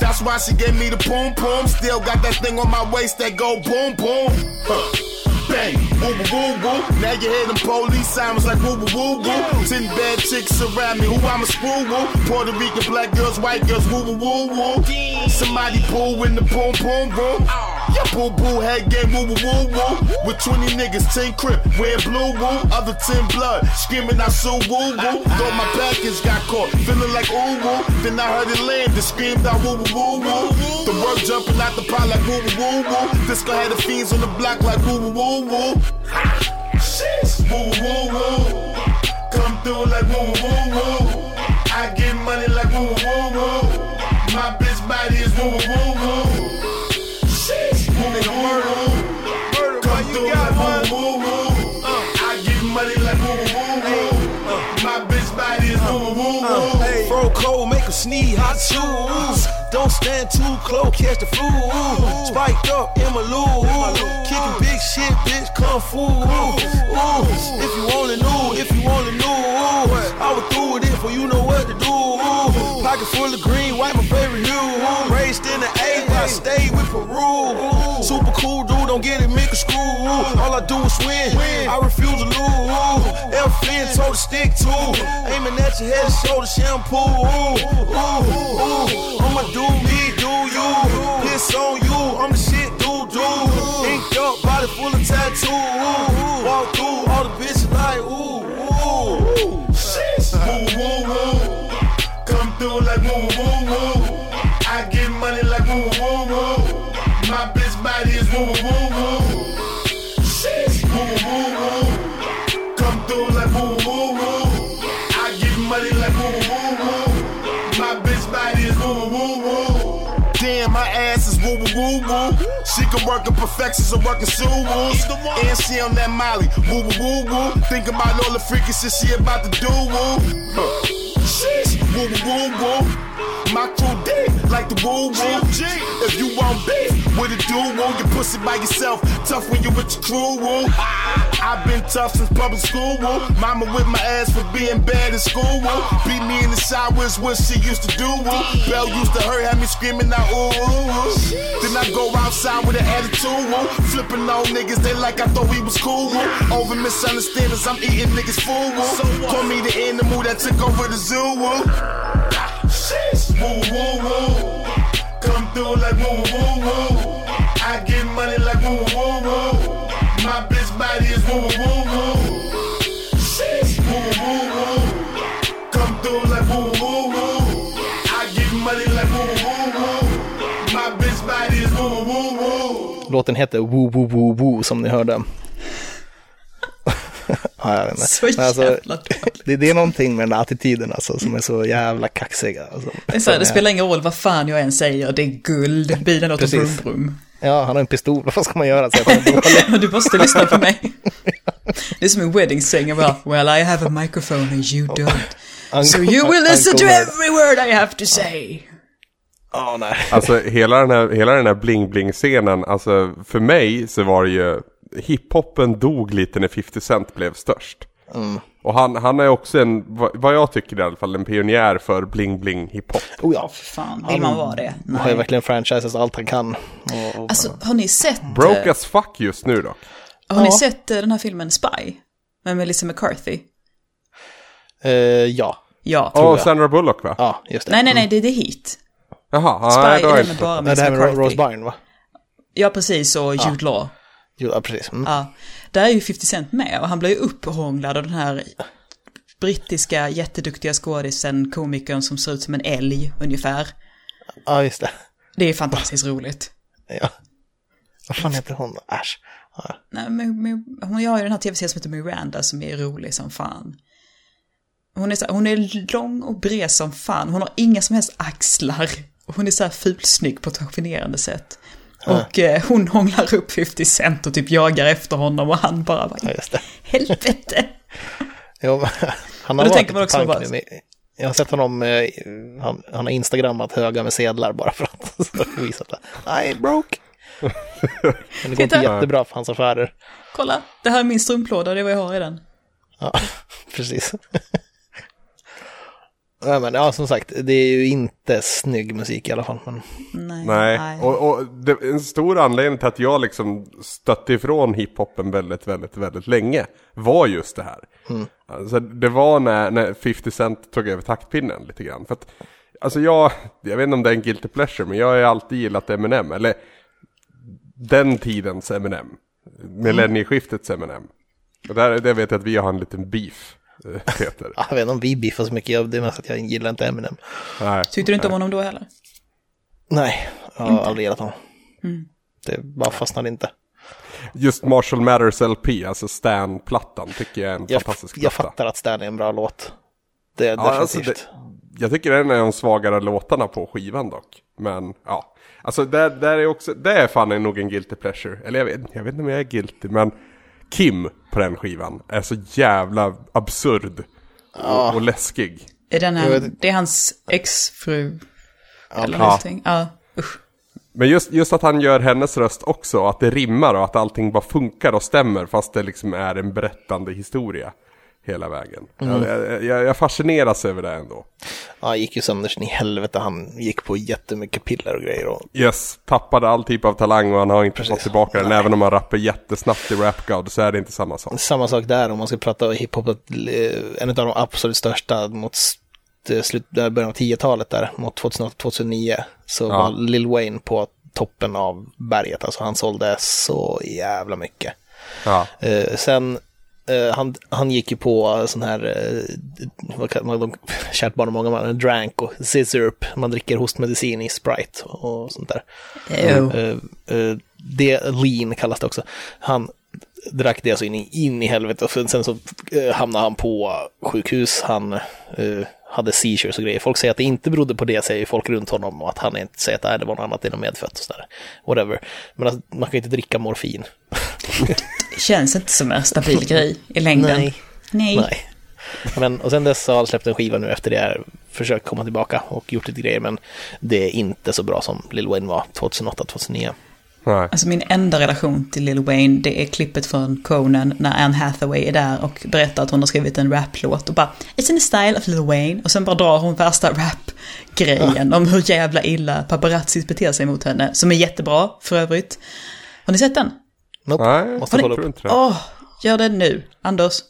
That's why she gave me the boom boom. Still got that thing on my waist that go boom boom. Huh bang, woo woo woo woo. Now you hear them police sirens like woo woo woo woo. Ten bad chicks around me, who I'm a screw woo. Puerto Rican black girls, white girls, woo woo woo woo. Somebody pull in the boom boom boom. Yeah, boo boo head game, woo woo woo woo. With 20 niggas, 10 crip, wearing blue woo. Other 10 blood, screaming I so woo woo. Thought my package got caught, feeling like ooh woo. Then I heard it land, and screamed out woo woo woo woo. The word jumping out the pot like woo woo woo woo. Disco had the fiends on the block like woo woo woo woo woo. Woo woo woo. Come through like woo woo woo. I get money like woo woo woo. My bitch body is woo woo woo. Woo woo woo. Come through like woo woo woo. I get money like woo woo woo. My bitch body is woo woo woo. Fro cold, make a sneeze, hot shoes. Don't stand too close, catch the flu. Spiked up in my loo. Kicking big shit, bitch, fu. Ooh, if you only knew, if you only knew, I would do it if you know what to do. Pocket full of green, white, my favorite hue. Raised in the A, I stayed with Peru. Super cool dude, don't get it, a screw. All I do is win, I refuse to lose. Flynn told to stick to. Aiming at your head, shoulder shampoo. Ooh, ooh, ooh. I'ma do me, do you. Piss on you, I'm the shit, do, do. Inked up, body full of tattoo. Walk through, through like woo, woo, woo. I get money like woo, woo, woo. My bitch body is woo, woo, woo. Woo, woo, woo. Come through like woo, woo, woo. I get money like woo, woo, woo. My bitch body is woo, woo, woo. Damn, my ass is woo, woo, woo, woo. She can working perfections and working suwoo. And she on that Molly, woo woo woo woo. Think about all the freaky shit she about to do woo. Sheesh, woo woo woo woo. My crew deep like the woo woo. If you want beef with a dude, woo, you pussy by yourself. Tough when you with your crew woo. I've been tough since public school woo. Mama with my ass for being bad in school woo. Beat me in the showers what she used to do woo. Bell used to hurt, had me screaming out ooh. Then I go outside with an attitude woo. Flipping on niggas, they like I thought we was cool woo. Over misunderstandings, I'm eating niggas food woo. Call me the animal that took over the zoo woo. Woo woo woo. Come through like woo woo woo. I get money like woo woo woo. My bitch body is woo woo woo. Woo woo woo. Come through like woo woo woo. I get money like woo woo woo. My bitch body is woo woo woo. Låten heter Woo Woo Woo Woo som ni hörde. Ja, jag vet inte. Så alltså, jävla dåligt. det, det är någonting med den här attityden alltså, som är så jävla kaxiga. Alltså. Det, är så här, det spelar ingen roll vad fan jag än säger, det är guld, bilen låter brum brum. Ja, han har en pistol, vad ska man göra? Så du måste lyssna på mig. Det är som en wedding singer bara, well I have a microphone and you don't. So you will listen to every word I have to say. Ja, nej. Alltså hela den här, hela den här bling-bling-scenen, alltså för mig så var det ju, hiphopen dog lite när 50 Cent blev störst. Och han, han är också en, vad jag tycker i alla fall, en pionjär för bling-bling hiphop. Oh, Ja, ja. för fan, vill man vara det? Han har ju verkligen franchises allt han kan. Och, och, Alltså, har ni sett... Broke eh, as fuck just nu dock. Har ni Ja. sett eh, den här filmen Spy? Med Melissa McCarthy? eh, ja. Ja. Ja, och Sandra Bullock va? ja, just det. Nej, nej, nej, det är The Heat. Jaha, Spy nej, då är jag den med inte bara Nej, det Melissa här med Ro- Rose McCarthy. Byrne, va? Ja, precis, och Jude Law. Jo, ja, precis. Mm. Ja, där är ju 50 Cent med och han blir ju upphånglad av den här brittiska jätteduktiga skådisen, komikern som ser ut som en älg ungefär. Ja, just det. Det är fantastiskt roligt. Ja. Vad fan heter hon? Äsch. Ja. Nej, men, men, hon har ju den här tv-serien som heter Miranda som är rolig som fan. Hon är, så, hon är lång och bred som fan, hon har inga som helst axlar. Hon är så här fulsnygg på ett fascinerande sätt. Och eh, hon hånglar upp 50 Cent och typ jagar efter honom och han bara, bara ja, just det. helvete. Jo, han har varit man också bara- Jag har sett honom, eh, han, han har instagrammat höga med sedlar bara för att visa att I broke. Men det går inte jättebra för hans affärer. Kolla, det här är min strumplåda, det är vad jag har i den. Ja, precis. Ja, men ja, som sagt, det är ju inte snygg musik i alla fall. Men Nej. Nej, och, och det, en stor anledning till att jag liksom stötte ifrån hiphopen väldigt, väldigt, väldigt länge var just det här. Alltså, det var när, när 50 Cent tog över taktpinnen lite grann. För att, alltså jag, jag vet inte om det är en guilty pleasure, men jag har ju alltid gillat Eminem, eller den tidens Eminem. Millennieskiftets Eminem. Och där, där vet jag att vi har en liten beef, Peter. ja, jag vet inte om vi biffar så mycket, jag- det är mest att jag gillar inte Eminem. Nej. Tyckte du inte om honom då heller? Nej, jag har aldrig gillat honom. Mm. Det bara fastnade inte. Just Marshall Matters LP, alltså Stan-plattan, tycker jag är en Jag, fantastisk jag platta. fattar att Stan är en bra låt. Det är Ja, alltså definitivt. det, jag tycker det är en av de svagare låtarna på skivan dock. Men ja, alltså där, där är också, det är fan nog en guilty pleasure. Eller jag vet, jag vet inte om jag är guilty, men Kim på den skivan är så jävla absurd. Och, och läskig. Är den vet- det är hans exfru? eller Ja. någonting? Ja, usch. Men just, just att han gör hennes röst också, att det rimmar och att allting bara funkar och stämmer fast det liksom är en berättande historia. Hela vägen. Jag, jag, jag fascineras över det ändå. Ja, han gick ju sönder sin i helvete. Han gick på jättemycket piller och grejer. Och, Yes, tappade all typ av talang och han har inte Precis. fått tillbaka den. Nej. Även om han rappar jättesnabbt i Rap God så är det inte samma sak. samma sak där om man ska prata hiphop. att, eh, En av de absolut största mot slut, början av 10-talet där, mot 2008, 2009, så Ja. var Lil Wayne på toppen av berget. Alltså han sålde så jävla mycket. Ja. Eh, sen, han, han gick ju på sån här, eh, vad kan man, kärt barn och många man, drank och scissorup. Man dricker hostmedicin i Sprite och, sånt där. Eh, eh, det, lean kallas det också. Han drack det så in i, in i helvete och sen, så eh, hamnade han på sjukhus. Han eh, hade seizures och grejer. Folk säger att det inte berodde på det, säger folk runt honom, och att han inte säger att det var något annat, något medfött och sådär. Whatever. Men alltså, man kan ju inte dricka morfin. Känns inte som en stabil grej i längden. Nej. Nej. Nej. Men, och sen dess har han släppt en skiva nu efter det, försökt komma tillbaka och gjort lite grejer, men det är inte så bra som Lil Wayne var 2008-2009. Nej. Alltså min enda relation till Lil Wayne, det är klippet från Conan när Anne Hathaway är där och berättar att hon har skrivit en raplåt och bara It's in the style of Lil Wayne och sen bara drar hon värsta rap-grejen om hur jävla illa paparazzis beter sig mot henne, som är jättebra för övrigt. Har ni sett den? Nope. Nej, Måste jag kolla upp. inte det. Åh, gör det nu. Anders,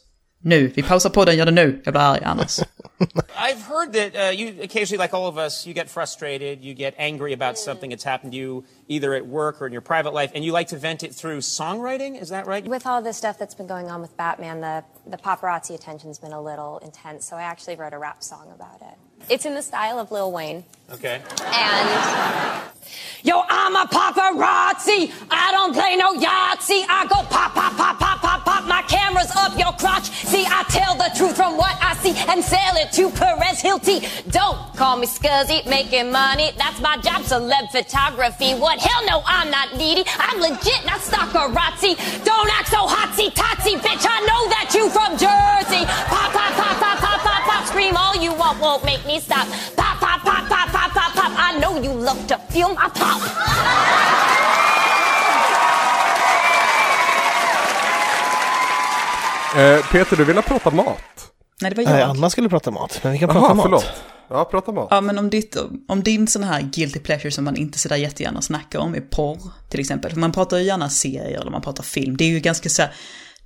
nu. Vi pausar på den, gör det nu. Jag blir arg annars. I've heard that uh, you occasionally, like all of us, you get frustrated, you get angry about something that's happened to you, either at work or in your private life, and you like to vent it through songwriting. Is that right? With all the stuff that's been going on with Batman, the, the paparazzi attention's been a little intense, so I actually wrote a rap song about it. It's in the style of Lil Wayne. Okay. And yo, I'm a paparazzi. I don't play no Yahtzee. I go pop, pop, pop, pop, pop, pop. My camera's up your crotch. See, I tell the truth from what I see and sell it to Perez Hilty. Don't call me scuzzy, making money. That's my job, celeb photography. What? Hell no, I'm not needy. I'm legit, not stockerazzi. Don't act so hotsy totsy, bitch. I know that you from Jersey. Pop, pop, pop, pop, pop, pop, pop. Scream all you want, won't make me stop. Pop, pop, pop, pop, pop, pop, pop. I know you love to feel my pop. Eh, Peter, du ville prata mat? Nej, det var Nej, jag. Anna skulle prata mat, men vi kan prata Jaha, mat. förlåt. Ja, prata mat. Ja, men om, ditt, om din sån här guilty pleasure som man inte sådär jättegärna snackar om är porr, till exempel. För man pratar ju gärna serier eller man pratar film. Det är ju ganska så här,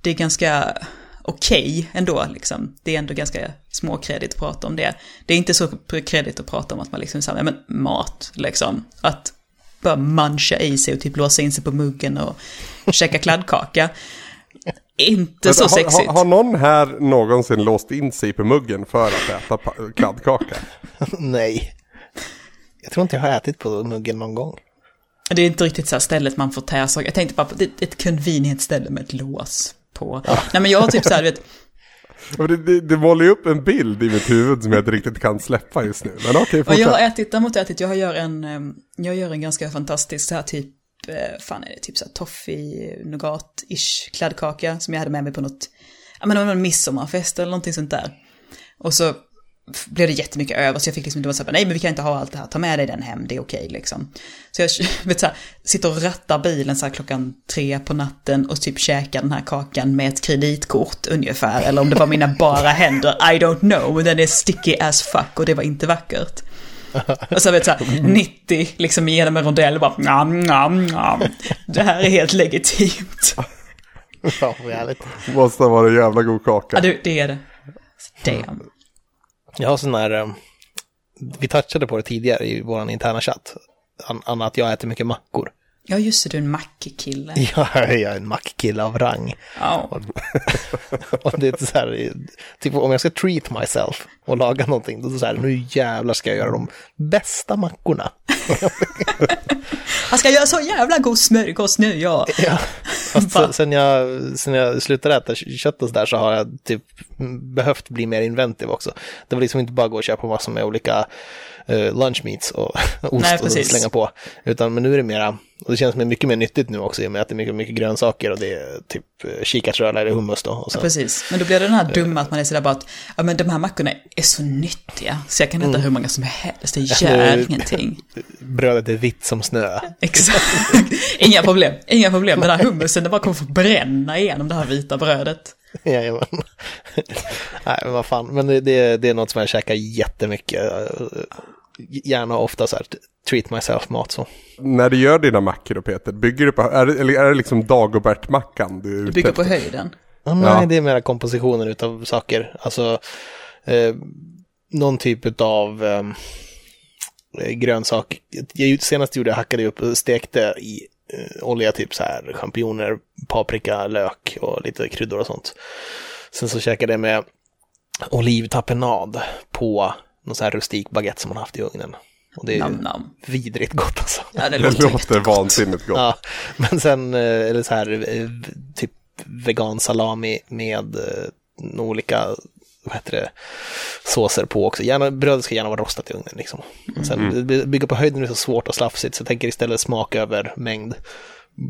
det är ganska okej ändå liksom. Det är ändå ganska småkredit att prata om det. Det är inte så kredit att prata om att man liksom säger, men mat liksom. Att bara muncha i sig och typ låsa in sig på muggen och käka kladdkaka. Inte så sexigt. har, har någon här någonsin låst in sig på muggen för att äta kladdkaka? Nej. Jag tror inte jag har ätit på muggen någon gång. Det är inte riktigt så här stället man får tära saker. Jag tänkte bara på ett convenient ställe med ett lås på. Nej men jag har typ så här, vet, Det, det, det målar ju upp en bild i mitt huvud som jag inte riktigt kan släppa just nu. Men okej, och jag har fortsätt. ätit, däremot ätit, jag gör en, eh, jag gör en ganska fantastisk så här typ, eh, fan är det, typ så här toffee, nougat-ish kladdkaka som jag hade med mig på något, ja men det var någon midsommarfest eller någonting sånt där. Och så blev det jättemycket över så jag fick liksom inte vara så här, nej men vi kan inte ha allt det här, ta med dig den hem, det är okej liksom. Så jag vet, så här, sitter och rattar bilen så här klockan tre på natten och typ käkar den här kakan med ett kreditkort ungefär. Eller om det var mina bara händer, I don't know, men den är sticky as fuck och det var inte vackert. Och så vet jag så här, 90 liksom genom en rondell bara, nam, nam, nam. Det här är helt legitimt. Ja, vad härligt. Måste varit en jävla god Ja, kaka. det, det är det. Damn. Jag har sån här, eh, vi touchade på det tidigare i vår interna chatt. Anna, att jag äter mycket mackor. Ja, just det, du är en mackkille. Jag är en mackkille av rang. Ja. Och det är så här, typ om jag ska treat myself och laga någonting, då är det så här, nu jävlar ska jag göra de bästa mackorna. Han ska göra så jävla god smörgås nu, ja. Ja, fast sen, jag, sen jag slutade äta kött och sådär så har jag typ behövt bli mer inventiv också. Det var liksom inte bara gå och köpa massor med olika uh, lunch meats och ost Nej, och slänga på. Utan men nu är det mera, och det känns mycket mer nyttigt nu också i och med att det är mycket, mycket grönsaker och det är typ uh, kikärtsröra eller hummus då. Och sen, Precis, men då blir det den här dumma att man är sådär bara att, ja men de här mackorna är så nyttiga, så jag kan äta hur många som helst, det gör det- ingenting. brödet är vitt som snö. Exakt. Inga problem, inga problem. Den här hummusen, den bara kommer få bränna igenom det här vita brödet. Jajamän. Nej, men vad fan. Men det, det, det är något som jag käkar jättemycket. Gärna ofta så här, treat myself-mat så. När du gör dina mackor då Peter, bygger du på, är det, eller är det liksom Dagobert-mackan du är ute Bygger på efter? höjden. Ja, nej, Ja. det är mera kompositionen utav saker. Alltså, eh, någon typ av eh, grönsak. Jag, senast gjorde jag hackade upp och stekte i eh, olja typ så här champinjoner, paprika, lök och lite kryddor och sånt. Sen så käkade jag med olivtapenad på någon så här rustik baguette som man haft i ugnen. Och det är Nam, nam. vidrigt gott alltså. Ja, det Det låter, låter vansinnigt gott. Ja, men sen eh, eller så här eh, typ vegan salami med eh, olika vad heter det, såser på också. Gärna, brödet ska gärna vara rostat i ugnen liksom. Sen mm. bygga på höjden är så svårt och slafsigt så jag tänker istället smak över mängd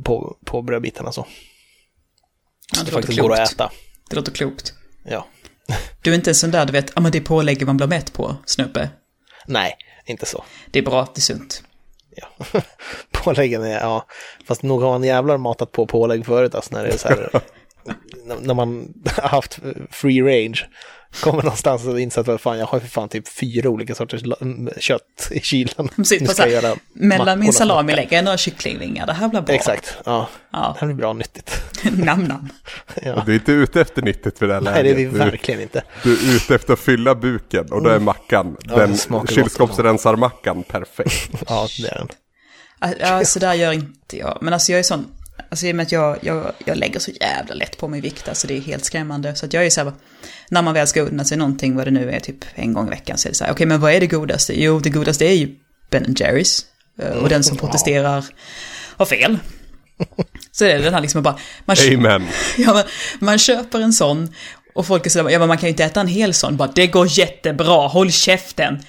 på, på brödbitarna så. Ja, det, det faktiskt klokt. går att äta. Det låter klokt. Ja. Du är inte en sån där, du vet, ja men det är pålägget man blir mätt på, snubbe. Nej, inte så. Det är bra, det är sunt. Ja, påläggen är, ja, fast nog har man jävlar matat på pålägg förut, alltså när det är så här, när man har haft free range kommer någonstans och inser att fan, jag har för fan typ fyra olika sorters kött i kylen. Precis, ska göra mellan min salami lägger jag några kycklingvingar, det här blir bra. Exakt, ja. ja. Det här blir bra nyttigt. nam nam. Ja. Du är inte ute efter nyttigt för det här läget. Nej, det är vi verkligen inte. Du är ute efter att fylla buken och då är mm. mackan, ja, den kylskåpsrensarmackan perfekt. ja, det är den. Ja, så där gör inte jag. Men alltså jag är sån, alltså i och med att jag, jag, jag lägger så jävla lätt på mig vikt, alltså det är helt skrämmande. Så att jag är så här, när man väl ska unna sig någonting, vad det nu är, typ en gång i veckan, så är det så här, okej okay, men vad är det godaste? Jo, det godaste är ju Ben Jerrys. Eh, och den som protesterar har fel. Så är det den här liksom bara... Man, Amen. Ja, man, man köper en sån och folk är sådär, ja men man kan ju inte äta en hel sån, bara det går jättebra, håll käften.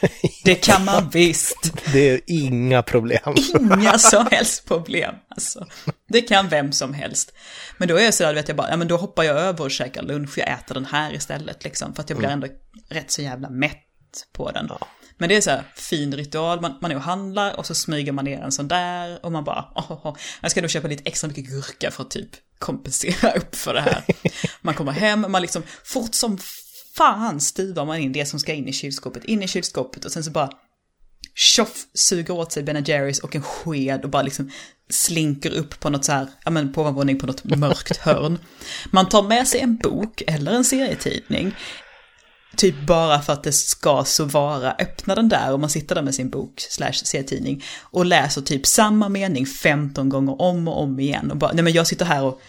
Det kan man visst. Det är inga problem. Inga som helst problem. Alltså, det kan vem som helst. Men då är jag sådär, vet jag bara, ja men då hoppar jag över och käkar lunch, jag äter den här istället liksom. För att jag blir mm. ändå rätt så jävla mätt på den. Ja. Men det är så här fin ritual, man, man är och handlar och så smyger man ner en sån där och man bara, oh, oh, oh. jag ska då köpa lite extra mycket gurka för att typ kompensera upp för det här. Man kommer hem, man liksom, fort som fan stuvar man in det som ska in i kylskåpet, in i kylskåpet och sen så bara tjoff, suger åt sig Ben Jerrys och en sked och bara liksom slinker upp på något så här, ja men på ovanvåning på något mörkt hörn. Man tar med sig en bok eller en serietidning, typ bara för att det ska så vara, öppna den där och man sitter där med sin bok slash serietidning och läser typ samma mening 15 gånger om och om igen och bara, nej men jag sitter här och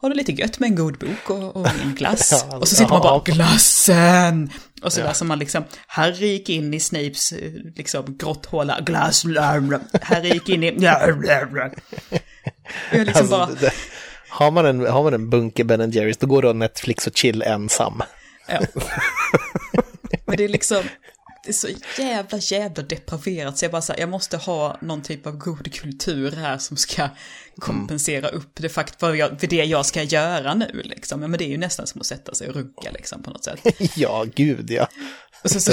har det lite gött med en god bok och, och en glass. ja, och så sitter man bara, glassen! Och så ja. läser man liksom, Harry gick in i Snapes liksom grotthåla, glass, Harry gick in i... Jag liksom alltså, bara... Det, har, man en, har man en bunke Ben Jerrys, då går det att Netflix och chill ensam. Ja. Men det är liksom, det är så jävla, jävla depraverat så jag bara så här, jag måste ha någon typ av god kultur här som ska kompensera upp det fakt för, jag, för det jag ska göra nu liksom. Men det är ju nästan som att sätta sig och rugga liksom på något sätt. ja, gud ja. Och så, så,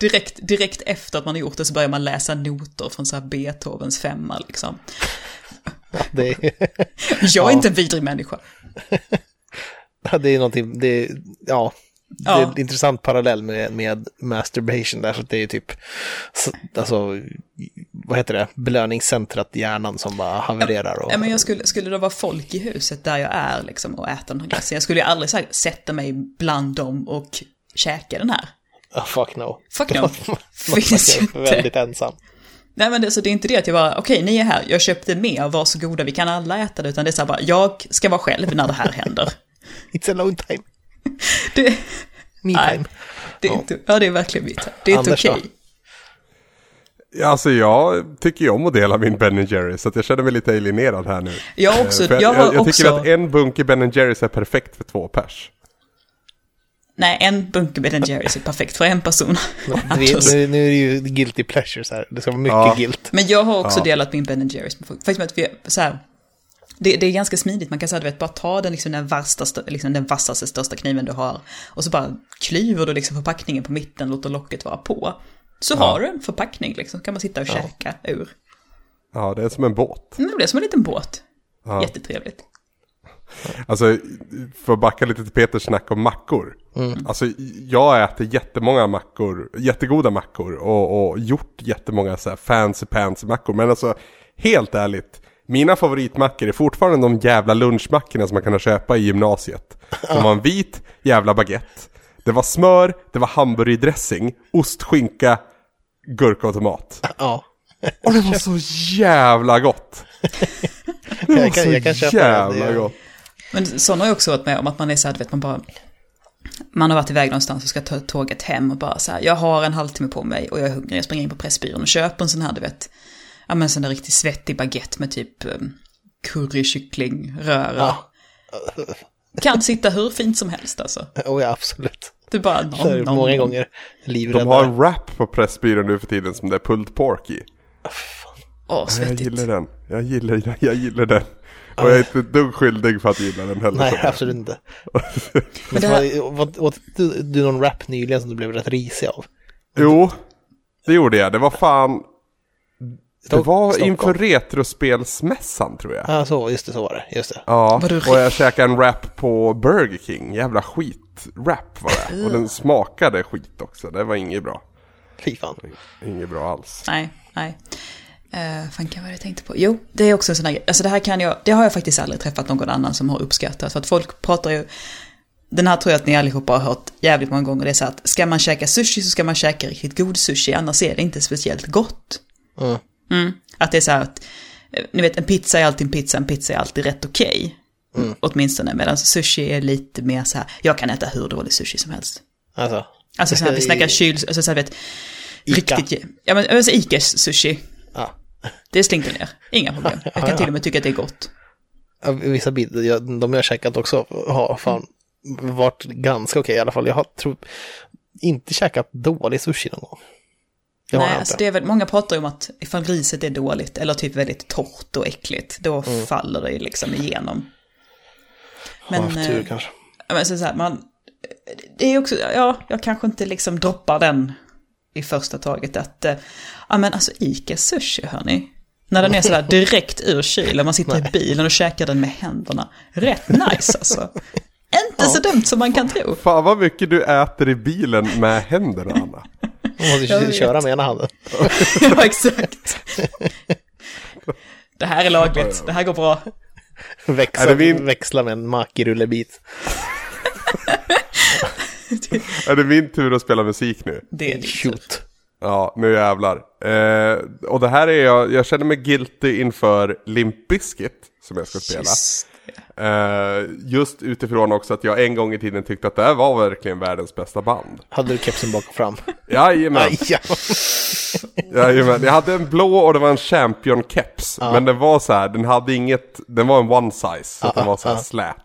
direkt, direkt efter att man har gjort det så börjar man läsa noter från så här Beethovens femma liksom. det är... jag är ja. inte en vidrig människa. det är någonting, det är, ja, det är en intressant parallell med, med masturbation där, så det är typ, alltså, vad heter det, belöningscentrat i hjärnan som bara havererar. Och... Ja, men jag skulle, skulle det vara folk i huset där jag är liksom och äter den här glassen, jag skulle ju aldrig här, sätta mig bland dem och käka den här. Oh, fuck no. Fuck no. Finns inte. Väldigt ensam. Nej men det, så det är inte det att jag bara, okej okay, ni är här, jag köpte mer, varsågoda, vi kan alla äta det, utan det är så här bara, jag ska vara själv när det här händer. It's alone time. Det, Me Det är ja. Inte, ja, det är verkligen me Det är inte okej. Okay. Ja, alltså jag tycker ju om att dela min Ben Jerry så att jag känner mig lite alienerad här nu. Jag också. jag, jag, jag, jag också... tycker att en bunke Ben Jerrys är perfekt för två pers. Nej, en bunke Ben Jerrys är perfekt för en person. nu, nu, nu är det ju guilty pleasures här. Det ska vara mycket ja. guilt. Men jag har också ja. delat min Ben Jerrys med folk. Faktum att vi, så här, det, det, är ganska smidigt, man kan säga du vet, bara ta den, liksom, den, värsta, liksom, den vassaste största kniven du har och så bara klyver du liksom förpackningen på mitten, låter locket vara på. Så ja. har du en förpackning liksom, kan man sitta och ja. käka ur. Ja, det är som en båt. Mm, det är som en liten båt. Ja. Jättetrevligt. Alltså, för att backa lite till Peters snack om mackor. Mm. Alltså, jag äter jättemånga mackor, jättegoda mackor och, och gjort jättemånga så här fancy pants mackor. Men alltså, helt ärligt, mina favoritmackor är fortfarande de jävla lunchmackorna som man kan köpa i gymnasiet. De var en vit jävla baguette. Det var smör, det var hamburgerdressing, ost, skinka, gurka och tomat. Ja. Och det var så jävla gott. Det var jag kan, jag kan så jävla det. gott. Men sådana har jag också varit med om att man är så här, vet man bara... Man har varit iväg någonstans och ska ta tåget hem och bara så här, jag har en halvtimme på mig och jag är hungrig, jag springer in på Pressbyrån och köper en sån här, du vet, ja men sån där riktigt svettig baguette med typ um, currykyckling, röra. Ja. kan sitta hur fint som helst alltså. Oh ja, absolut. Du bara Det är någon, många någon. gånger livräddare. De har en wrap på Pressbyrån nu för tiden som det är pulled pork i. Åh, Jag svettigt. gillar den. Jag gillar, jag, jag gillar den. Och jag är inte dugg skyldig för att gilla den heller. Nej, absolut inte. Men det var, vad, åt du, du någon rap nyligen som du blev rätt risig av? Jo, det gjorde jag. Det var fan... Det var Stockholm. inför Retrospelsmässan tror jag. Ja, så, just det, så var det. Just det. Ja, och jag käkade en wrap på Burger King. Jävla skit-wrap var det. Och den smakade skit också. Det var inget bra. Fy fan. Inget bra alls. Nej, nej. Uh, fan kan vad jag tänkte på? Jo, det är också en sån här grej. Alltså det här kan jag, det har jag faktiskt aldrig träffat någon annan som har uppskattat. För att folk pratar ju, den här tror jag att ni allihopa har hört jävligt många gånger. Det är så att ska man käka sushi så ska man käka riktigt god sushi, annars är det inte speciellt gott. Mm. Mm. Att det är så här att, eh, ni vet en pizza är alltid en pizza, en pizza är alltid rätt okej. Åtminstone, medan sushi är lite mer så här, jag kan äta hur dålig sushi som helst. Alltså. Alltså så här, vi snackar kyl, alltså så här, vet, Ica. riktigt, ja men alltså Icas sushi. Ja. Det slinker ner, inga problem. Jag kan till och med tycka att det är gott. Vissa bitar, jag, de jag har käkat också har fan varit ganska okej i alla fall. Jag har tror, inte käkat dålig sushi någon gång. Det Nej, alltså det är väl, många pratar ju om att ifall riset är dåligt eller typ väldigt torrt och äckligt, då Mm. faller det ju liksom igenom. har haft tur eh, kanske. Ja, Men så så här, man, det är också, ja, jag kanske inte liksom droppar den i första taget att, eh, ja men alltså Ica sushi hörni. När den är sådär direkt ur kylen, man sitter i bilen och käkar den med händerna. Rätt nice alltså. Inte så dumt som man kan tro. Fan vad mycket du äter i bilen med händerna Anna. Man måste jag vet. köra med ena handen. ja, exakt. Det här är lagligt, det här går bra. Växla, Är det min- växla med en makirullebit. Är det min tur att spela musik nu? Det är din tur. Shoot. Ja, nu jävlar. Eh, och det här är jag, jag känner mig guilty inför Limp Bizkit som jag ska spela. Just Eh, just utifrån också att jag en gång i tiden tyckte att det här var verkligen världens bästa band. Hade du kepsen bak och fram? Jajamän, Aj, ja. jajamän. Jag hade en blå och det var en champion-keps. Men den var så här, den hade inget, den var en one size. Så att den var så här slät.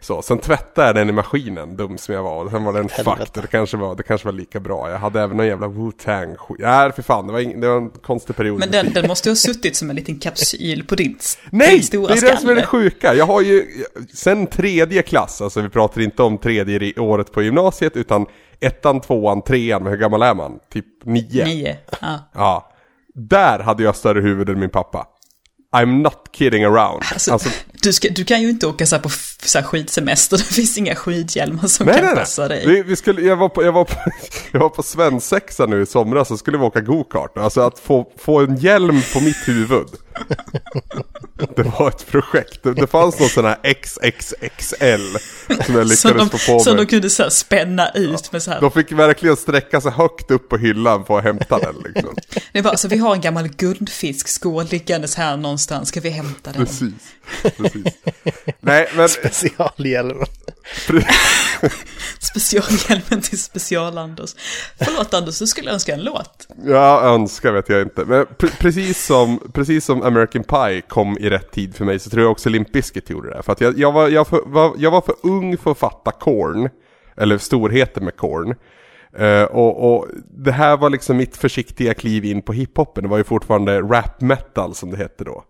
Så, sen tvättade jag den i maskinen, dum som jag var. Och sen var den fucked. Det kanske, var, det kanske var lika bra. Jag hade även någon jävla Wu-Tang skit. Nej, för fan. Det var, ing, det var en konstig period. Men den, den måste ju ha suttit som en liten kapsyl på din, Nej! din stora det är det som är det sjuka. Jag har ju, sen tredje klass, alltså vi pratar inte om tredje året på gymnasiet, utan ettan, tvåan, trean, hur gammal är man? Typ nio? Nio. Ja. Ja. Där hade jag större huvud än min pappa. I'm not kidding around. Alltså, Alltså, du, ska, du kan ju inte åka så på så skidsemester, det finns inga skidhjälmar som nej, kan nej, passa dig. Vi, vi skulle, jag, var på, jag, var på, jag var på svensexa nu i somras så skulle vi åka go-kart. Alltså att få, få en hjälm på mitt huvud. Det var ett projekt. Det, fanns någon sån här XXXL som jag Som lyckades de, få på som mig. de kunde så här spänna ut med så här. De fick verkligen sträcka sig högt upp på hyllan för att hämta den liksom. Det bara, så vi har en gammal guldfiskskål liggandes här någonstans, ska vi hämta den? Precis. Precis. Nej, men... Specialhjälm. Specialhjälmen till special-Anders. Förlåt Anders, du skulle önska en låt. Ja, önskar vet jag inte. Men pre- precis, som, precis som American Pie kom i rätt tid för mig så tror jag också Limp Bizkit gjorde det. För att jag, jag, var, jag, för, var, jag var för ung för att fatta Korn. Eller storheten med Korn. Eh, och, och det här var liksom mitt försiktiga kliv in på hiphopen. Det var ju fortfarande rap metal som det hette då.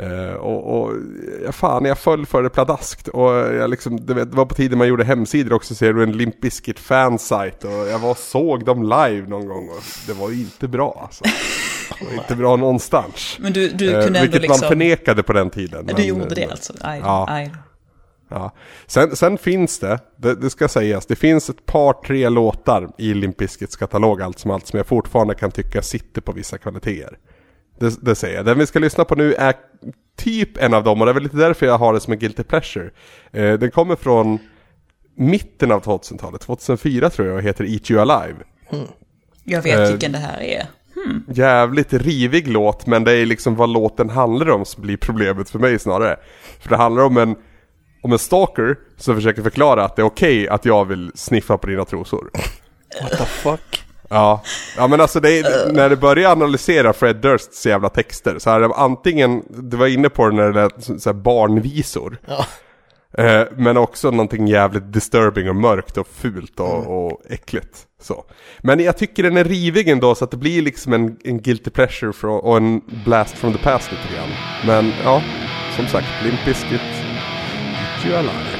Eh, och, och ja, fan, jag föll för det pladaskt. Och jag liksom, det var på tiden man gjorde hemsidor också, ser du en Limp Bizkit fansite. Och jag var såg dem live någon gång och det var inte bra alltså. Det var inte bra någonstans. Men du, du Eh, kunde ändå vilket liksom... man förnekade på den tiden. du men, gjorde det eh, alltså? Aj, Ja. aj. Ja. Sen, sen finns det, det, det ska sägas, det finns ett par, tre låtar i Limp Bizkits katalog allt som allt som jag fortfarande kan tycka sitter på vissa kvaliteter. Det, det säger jag. Den vi ska lyssna på nu är typ en av dem och det är väl lite därför jag har det som en guilty pleasure. Eh, den kommer från mitten av 2000-talet, 2004 tror jag och heter Eat You Alive. Jag vet Eh, vilken det här är. Jävligt rivig låt men det är liksom vad låten handlar om som blir problemet för mig snarare. För det handlar om en, om en stalker som försöker förklara att det är okej att jag vill sniffa på dina trosor. What the fuck? Ja, ja men alltså det är, när du börjar analysera Fred Dursts jävla texter så är det antingen, du var inne på det när det lät så här barnvisor. Ja. Eh, men också någonting jävligt disturbing och mörkt och fult och, mm. och äckligt. Så. Men jag tycker den är rivig ändå så att det blir liksom en, en guilty pleasure för, och en blast from the past lite grann. Men ja, som sagt, Limp Bizkit, alive.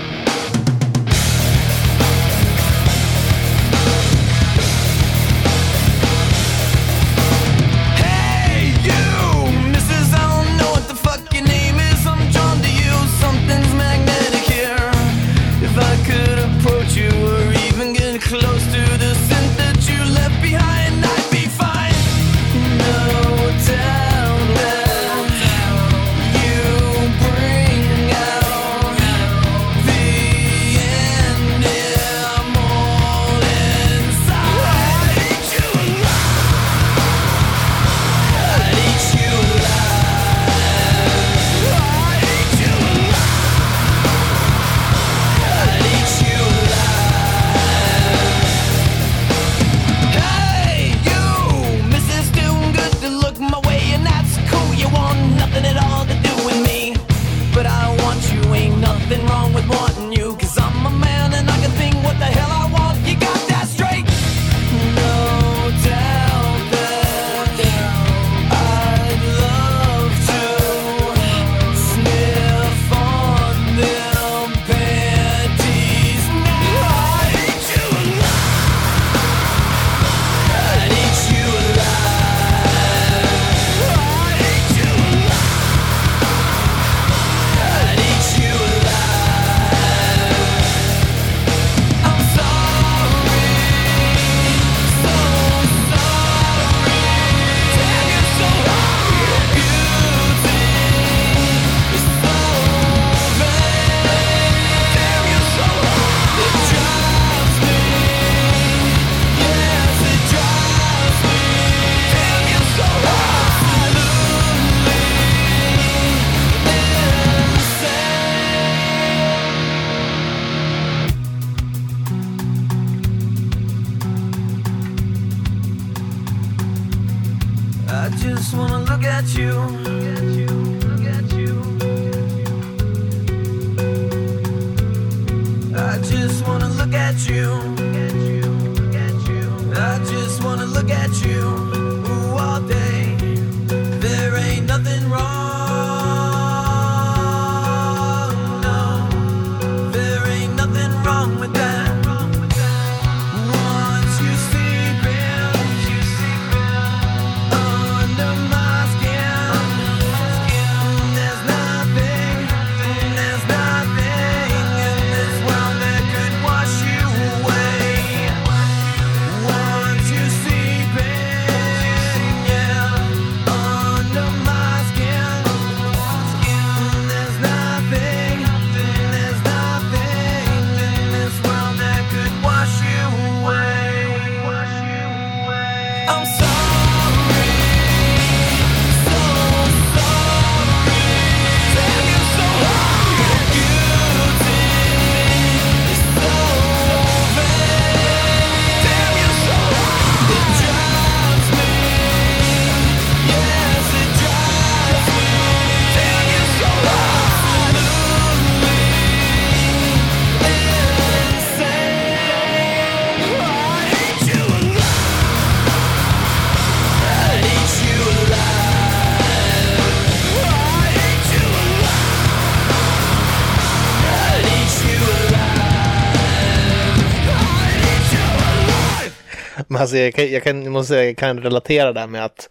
Alltså, jag, kan, jag, kan, jag måste säga, jag kan relatera där med att,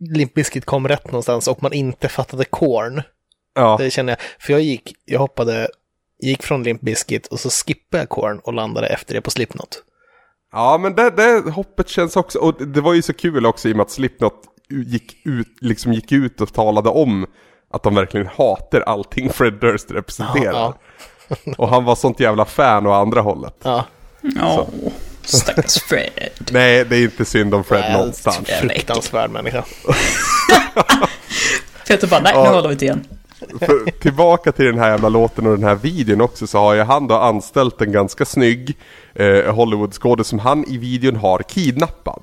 Limp Bizkit kom rätt någonstans och man inte fattade korn. Ja. Det känner jag, för jag gick, jag hoppade, gick från Limp Bizkit och så skippade jag korn och landade efter det på Slipknot. Ja, men det, det hoppet känns också, och det var ju så kul också i och med att Slipknot gick ut, liksom gick ut och talade om att de verkligen hatar allting Fred Durst representerar. Ja, ja. och han var sånt jävla fan och andra hållet. Ja. Så. Stackars Fred. Nej, det är inte synd om Fred någonstans. Fruktansvärd människa. Peter bara, nej, nu håller vi till igen. För, tillbaka till den här jävla låten och den här videon också så har ju han då anställt en ganska snygg eh, Hollywoodskådis som han i videon har kidnappad.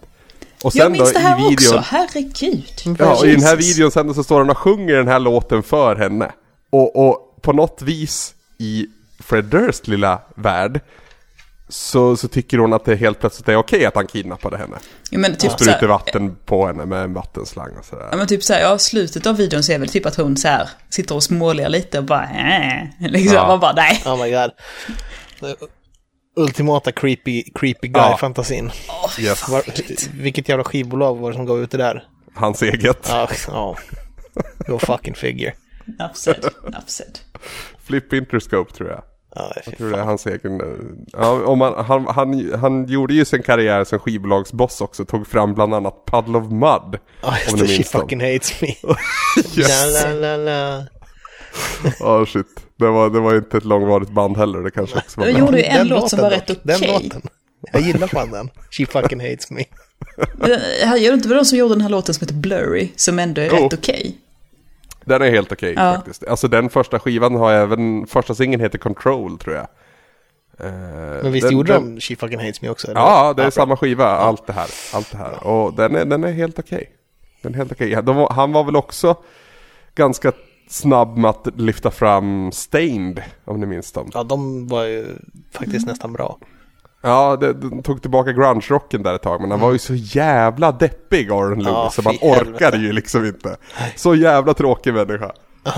Och sen jag minns då, det här i videon, också, herregud. Ja, och i den här videon sen så står han och sjunger den här låten för henne. Och, och på något vis i Fred Durst lilla värld så, så tycker hon att det helt plötsligt är okej att han kidnappade henne. Ja, men typ och sprutar vatten på henne med en vattenslang och sådär. Ja men typ såhär, ja slutet av videon så är väl typ att hon så här sitter och småler lite och bara äh, liksom, Ja. man bara nej. Oh my god. Ultimata creepy, creepy guy-fantasin. Yes. Var, vilket jävla skivbolag var det som gav ut det där? Hans eget. Ja, ja. Go fucking figure. Enough said, enough said. Flip Interscope tror jag. Ja, fy Jag tror det är hans egen... eh, Ja, om man, han, han, han gjorde ju sin karriär som skivbolagsboss också. Tog fram bland annat Puddle of Mud. Ja, just om det. ni She fucking hates me. Yes. La, la, la, la. Ja, shit. Det var, det var inte ett långvarigt band heller. Det kanske också var Jag gjorde ju en Den låt som låten var rätt okej. Den låten. Jag gillar fan den. She fucking hates me. Jag gör inte med de som gjorde den här låten som heter Blurry, som ändå är Jo. rätt okej. Den är helt okej Ja. faktiskt. Alltså den första skivan har även... Första singeln heter Control tror jag. Eh, Men visst den- gjorde den- de She fucking hates me också? eller? Ja, det är bra. samma skiva. Allt det här. Allt det här. Och den är, den är helt okej. Den är helt okej. Ja, de var- Han var väl också ganska snabb med att lyfta fram Stained, om ni minns dem. Ja, de var ju faktiskt nästan bra. Ja, det, de tog tillbaka grunge-rocken där ett tag, men han var ju så jävla deppig, Aaron Lewis, Ja, så man fy helvete. orkade ju liksom inte. Så jävla tråkig människa.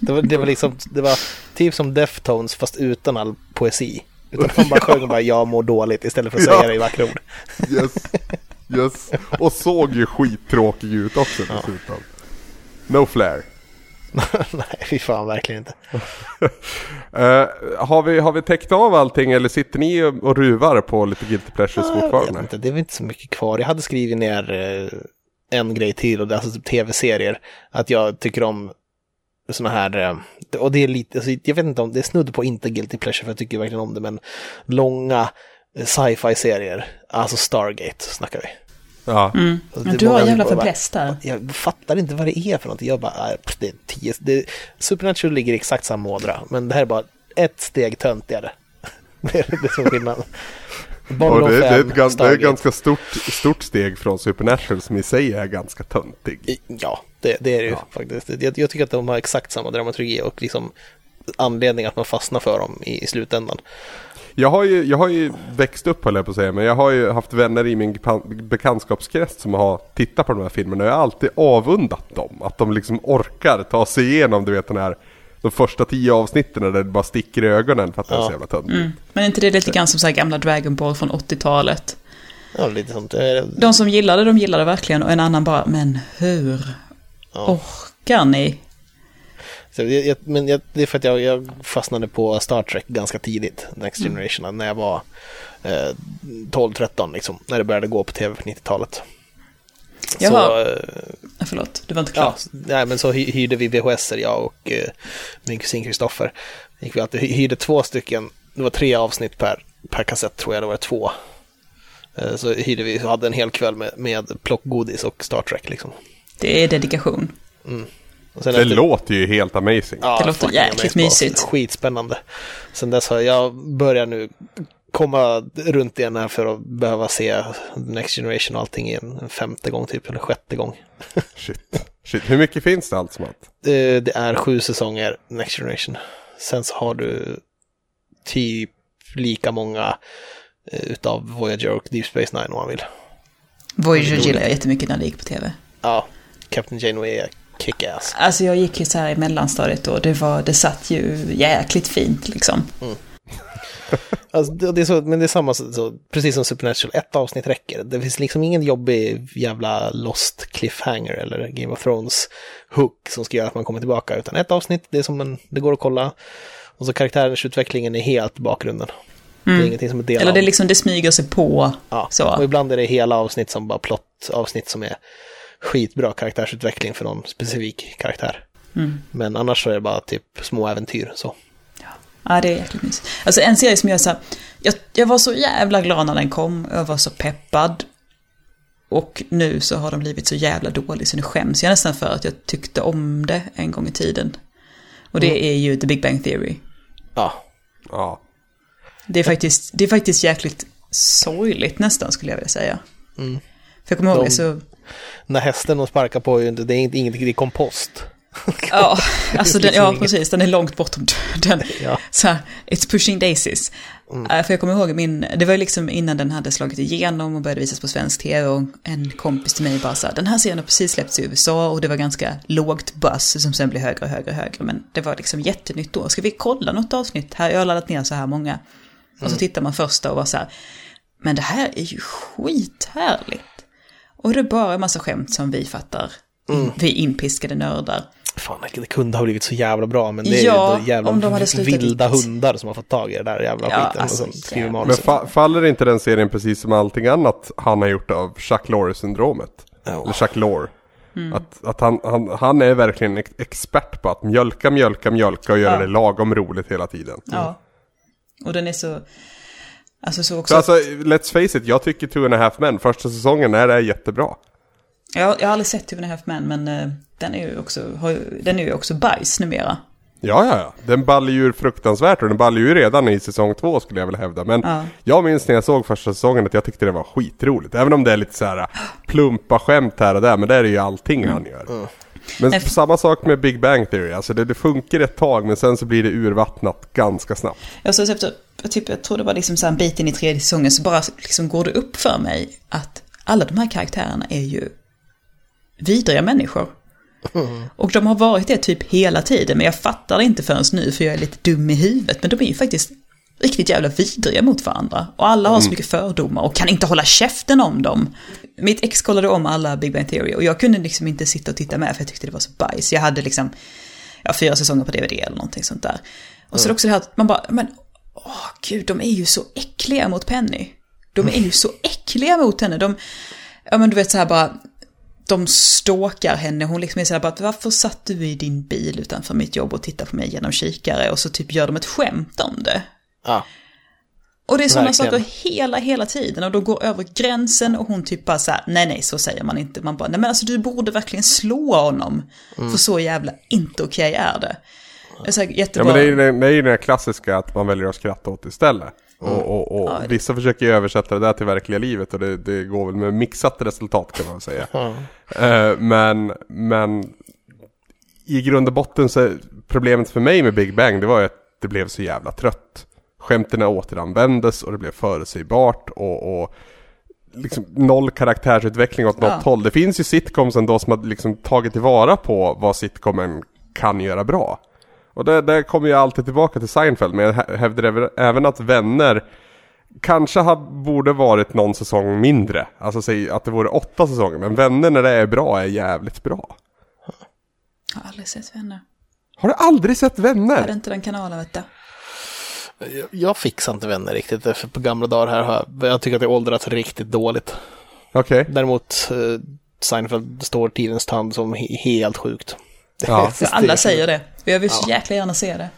Det var, det var liksom, det var typ som Deftones fast utan all poesi. Utan man bara sjöng och bara jag mår dåligt istället för att Ja. säga det i vackra ord. Yes, yes. Och såg ju skittråkig ut också dessutom. No flair. Nej, fy fan verkligen inte. Eh, har, vi, har vi täckt av allting eller sitter ni och och ruvar på lite guilty pleasures vet fortfarande? inte, det är väl inte så mycket kvar. Jag hade skrivit ner eh, en grej till och det är alltså typ tv-serier. Att jag tycker om sådana här, eh, och det är lite, alltså, jag vet inte om det är snudd på inte guilty pleasure för jag tycker verkligen om det, men långa eh, sci-fi serier, alltså Stargate snackar vi. Ja. Alltså, Men du har jävla fäbless där. Jag fattar inte vad det är för någonting. Jag bara, äh, det är tio, det, Supernatural ligger i exakt samma ådra, men det här är bara ett steg töntigare. det är det som är skillnaden. Babylon det, det, är 5, ett, det är ett ganska stort, stort steg från Supernatural som i sig är ganska töntig. Ja, det, det är det ju faktiskt. Jag, jag tycker att de har exakt samma dramaturgi och liksom anledning att man fastnar för dem i, i slutändan. Jag har, ju, jag har ju växt upp höll jag på att säga, men jag har ju haft vänner i min bekan- bekantskapskrets som har tittat på de här filmerna och jag har alltid avundat dem. Att de liksom orkar ta sig igenom, du vet den här, de första tio avsnitten där det bara sticker i ögonen för att det är så jävla töntigt. Mm. Men är inte det lite grann som så här gamla Dragon Ball från 80-talet? Ja, lite sånt. De som gillade, de gillade verkligen och en annan bara, men hur orkar ni? Så jag, jag, men jag, det är för att jag, jag fastnade på Star Trek ganska tidigt, Next Generation, när jag var eh, 12-13 liksom, när det började gå på tv på 90-talet. Jaha. Så, eh, Förlåt, du var inte klar. Ja, nej, men så hy- hyrde vi VHS, jag och eh, min kusin Kristoffer. Gick vi alltid, hy- hyrde två stycken, det var tre avsnitt per, per kassett tror jag, det var två. Eh, så hyrde vi, så hade en hel kväll med, med plockgodis och Star Trek liksom. Det är dedikation. Sen Det efter- låter ju helt amazing. Ja, Det låter jäkligt mysigt. Skitspännande. Sen dess har jag börjat nu komma runt igen här för att behöva se Next Generation och allting igen en femte gång typ, eller sjätte gång. Shit. Shit. Hur mycket finns det allt som allt? Det, det är sju säsonger Next Generation. Sen så har du typ lika många eh, utav Voyager och Deep Space Nine om man vill. Voyager gillar jag jättemycket när det gick på tv. Ja, Captain Janeway är kick-ass. Alltså jag gick ju så här i mellanstadiet och det, var, det satt ju jäkligt fint liksom. Alltså, det, är så, men det är samma, så, precis som Supernatural, ett avsnitt räcker. Det finns liksom ingen jobbig jävla Lost cliffhanger eller Game of Thrones hook som ska göra att man kommer tillbaka, utan ett avsnitt, det är som en, det går att kolla. Och så karaktärens utvecklingen är helt bakgrunden. Det är ingenting som är del Mm. Eller det, liksom, det smyger sig på. ja. Och Så. ibland är det hela avsnitt som bara plott avsnitt som är skitbra karaktärsutveckling för någon specifik karaktär. Mm. Men annars så är det bara typ små äventyr så. Ja, det är jäkligt mysigt. Alltså en serie som jag så här, jag, jag var så jävla glad när den kom, jag var så peppad. Och nu så har den blivit så jävla dålig så nu skäms jag nästan för att jag tyckte om det en gång i tiden. Och det är ju The Big Bang Theory. Ja, Ja. Det är faktiskt, det är faktiskt jäkligt sorgligt nästan skulle jag vilja säga. För jag kommer ihåg De- så, när hästen de sparkar på, det är ingenting, det är kompost. ja, alltså den, ja precis, den är långt bortom döden. Ja. Så här, it's pushing daisies. Mm. För jag kommer ihåg min, det var liksom innan den hade slagit igenom och började visas på svensk tv och en kompis till mig bara sa den här serien har precis släppts i USA och det var ganska lågt buzz som sen blev högre och högre och högre. Men det var liksom jättenytt då. Ska vi kolla något avsnitt? Här, jag har laddat ner så här många. Och så mm. tittar man första och var så här, men det här är ju skithärligt. Och det är bara en massa skämt som vi fattar. Mm. Vi inpiskade nördar. Fan, det kunde ha blivit så jävla bra, men det är ja, ju jävla om de hade vilda dit. hundar som har fått tag i det där jävla ja, skiten. Alltså, och så men fa faller inte den serien precis som allting annat han har gjort av Chuck Lorre-syndromet? Oh. Eller Chuck Lorre. Mm. Att, att han, han, han är verkligen expert på att mjölka, mjölka, mjölka och göra ja. det lagom roligt hela tiden. Ja. Mm. Och den är så... Alltså så också... Så alltså, let's face it, jag tycker Two and a Half Men, första säsongen är det jättebra. Jag, jag har aldrig sett Two and a Half Men, men uh, den är ju också, har, den är ju också bajs numera. Ja, ja, ja. Den ballar ju fruktansvärt och den ballar ju redan i säsong två skulle jag vilja hävda. Men ja. jag minns när jag såg första säsongen att jag tyckte det var skitroligt. Även om det är lite så här plumpa skämt här och där, men det är ju allting mm. han gör. Mm. Men Nej. samma sak med Big Bang Theory, alltså det, det, funkar ett tag men sen så blir det urvattnat ganska snabbt. Jag, så efter, typ, jag tror det var liksom så en bit in i tredje säsongen så bara liksom går det upp för mig att alla de här karaktärerna är ju vidriga människor. Mm. Och de har varit det typ hela tiden, men jag fattar det inte förrän nu för jag är lite dum i huvudet. Men de är ju faktiskt riktigt jävla vidriga mot varandra. Och alla har mm. så mycket fördomar och kan inte hålla käften om dem. Mitt ex kollade om alla Big Bang Theory och jag kunde liksom inte sitta och titta med för jag tyckte det var så bajs. Jag hade liksom ja, fyra säsonger på DVD eller någonting sånt där. Och så är det också det här att man bara, men åh gud, de är ju så äckliga mot Penny. De är ju så äckliga mot henne. De, ja men du vet så här bara, de ståkar henne. Hon liksom är såhär bara, varför satt du i din bil utanför mitt jobb och tittade på mig genom kikare? Och så typ gör de ett skämt om det. Ja. Och det är sådana saker hela, hela tiden. Och de går över gränsen och hon typ bara såhär, nej nej så säger man inte. Man bara, nej men alltså du borde verkligen slå honom. Mm. För så jävla inte okej okay är det. Det är så jättebra. Ja men det är, ju det är det klassiska att man väljer att skratta åt istället. Mm. Och, och, och ja, vissa försöker ju översätta det där till verkliga livet och det, det går väl med mixat resultat kan man säga. Mm. Uh, men, men i grund och botten så problemet för mig med Big Bang det var ju att det blev så jävla trött. Skämten återanvändes och det blev förutsägbart och, och liksom noll karaktärsutveckling åt något ja. håll. Det finns ju sitcoms ändå som har liksom tagit tillvara på vad sitcomen kan göra bra. Och det, det kommer ju alltid tillbaka till Seinfeld, men jag hävdar även att Vänner kanske ha, borde varit någon säsong mindre. Alltså säg att det vore åtta säsonger, men Vänner när det är bra är jävligt bra. Jag har aldrig sett Vänner. Har du aldrig sett Vänner? Jag hade inte den kanalen vet du. Jag fixar inte Vänner riktigt, för på gamla dagar här har jag, jag tycker att det åldrats riktigt dåligt. Okej. Okay. Däremot eh, Seinfeld står tidens tand som helt sjukt. Ja. alla säger det. Och jag vill så jäkla gärna se det.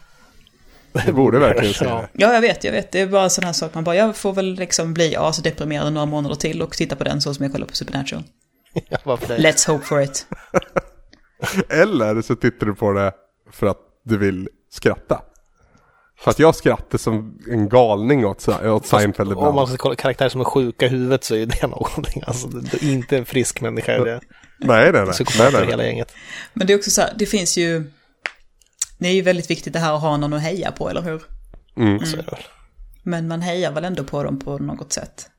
Det borde verkligen se det. Ja, jag vet, jag vet. Det är bara sån här sak. Man bara, jag får väl liksom bli asdeprimerad några månader till och titta på den så som jag kollar på Supernatural. Ja, Let's hope for it. Eller så tittar du på det för att du vill skratta. För att jag skrattar som en galning åt, åt Seinfeld ibland. Om man ska kolla karaktärer som är sjuka i huvudet så är det någonting. Alltså, det är inte en frisk människa. Det. Nej, nej, nej. nej, nej. hela gänget. Men det är också så här, det finns ju... Det är ju väldigt viktigt det här att ha någon att heja på, eller hur? Mm. Mm. Men man hejar väl ändå på dem på något sätt?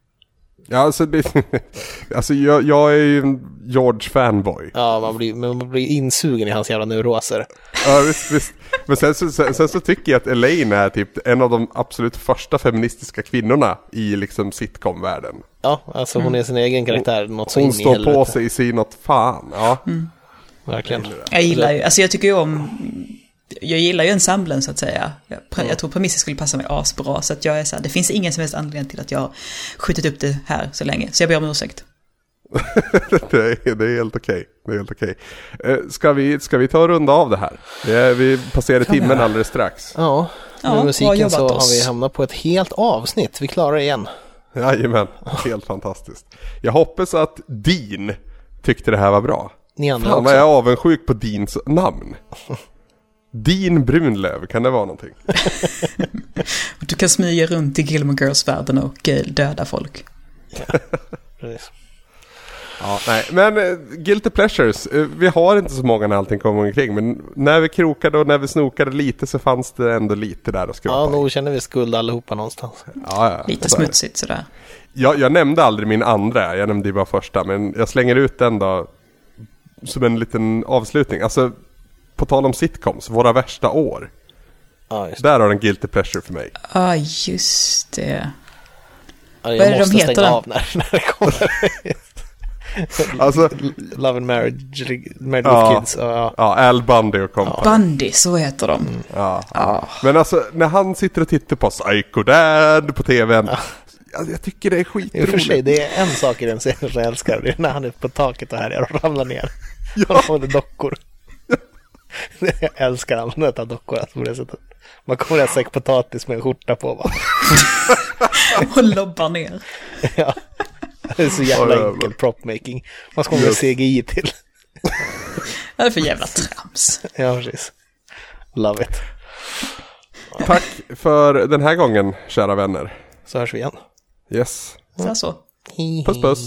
Ja, alltså, det, alltså jag, jag är ju en George-fanboy. Ja, man blir, man blir insugen i hans jävla neuroser. Ja, visst, visst. Men sen, sen, sen, så tycker jag att Elaine är typ en av de absolut första feministiska kvinnorna i liksom sitcom-världen. Ja, alltså hon är sin egen karaktär, något så Hon står på sig i sin något fan, ja. Mm. Verkligen. Jag gillar ju, alltså jag tycker ju om jag gillar ju ensemblen så att säga. Jag, mm. jag tror premissen skulle passa mig asbra. Så att jag är så här, det finns ingen som helst anledning till att jag har skjutit upp det här så länge. Så jag ber om ursäkt. det, är, det är helt okej. Det är helt okej. Eh, ska, vi, ska vi ta och runda av det här? Det är, vi passerar timmen alldeles strax. Ja, med ja, musiken så oss. har vi hamnat på ett helt avsnitt. Vi klarar det igen. Jajamän, helt fantastiskt. Jag hoppas att Dean tyckte det här var bra. Ni andra Fan också. vad jag är avundsjuk på Deans namn. Din Brunlöv, kan det vara någonting? du kan smyga runt i Gilmore Girls-världen och eh, döda folk. Ja, precis. Ja, nej, men uh, Guilty Pleasures, uh, vi har inte så många när allting kommer omkring, men när vi krokade och när vi snokade lite så fanns det ändå lite där att skrapa Ja, nog känner vi skuld allihopa någonstans. Ja, ja. Lite smutsigt sådär. Jag, jag nämnde aldrig min andra, jag nämnde ju bara första, men jag slänger ut den då som en liten avslutning. Alltså, på tal om sitcoms, våra värsta år. Ja, just Där har den Guilty Pleasure för mig. Ja, ah, just det. Ja, Vad är det de måste heter stänga då? av när, när det kommer. Alltså, Love and Marriage, Married Ja. with Kids. Ja, ja. ja, Al Bundy och kompani. Bundy, så heter de. Ja. Ja. Men alltså, när han sitter och tittar på Psycho Dad på tvn. Jag, jag tycker det är I och för skitroligt. sig, det är en sak i den serien som jag älskar. Det är när han är på taket och härjar och ramlar ner. Och de får dockor. Jag älskar användandet av dockor alltså, på det sättet. Man kommer en säck potatis med en skjorta på bara. Och lobbar ner. Ja. Det är så jävla jävlar. enkel propmaking. Man ska med Just. CGI till. Vad är det för jävla trams? Ja, precis. Love it. Tack för den här gången, kära vänner. Så hörs vi igen. Yes. Så, så. Puss puss.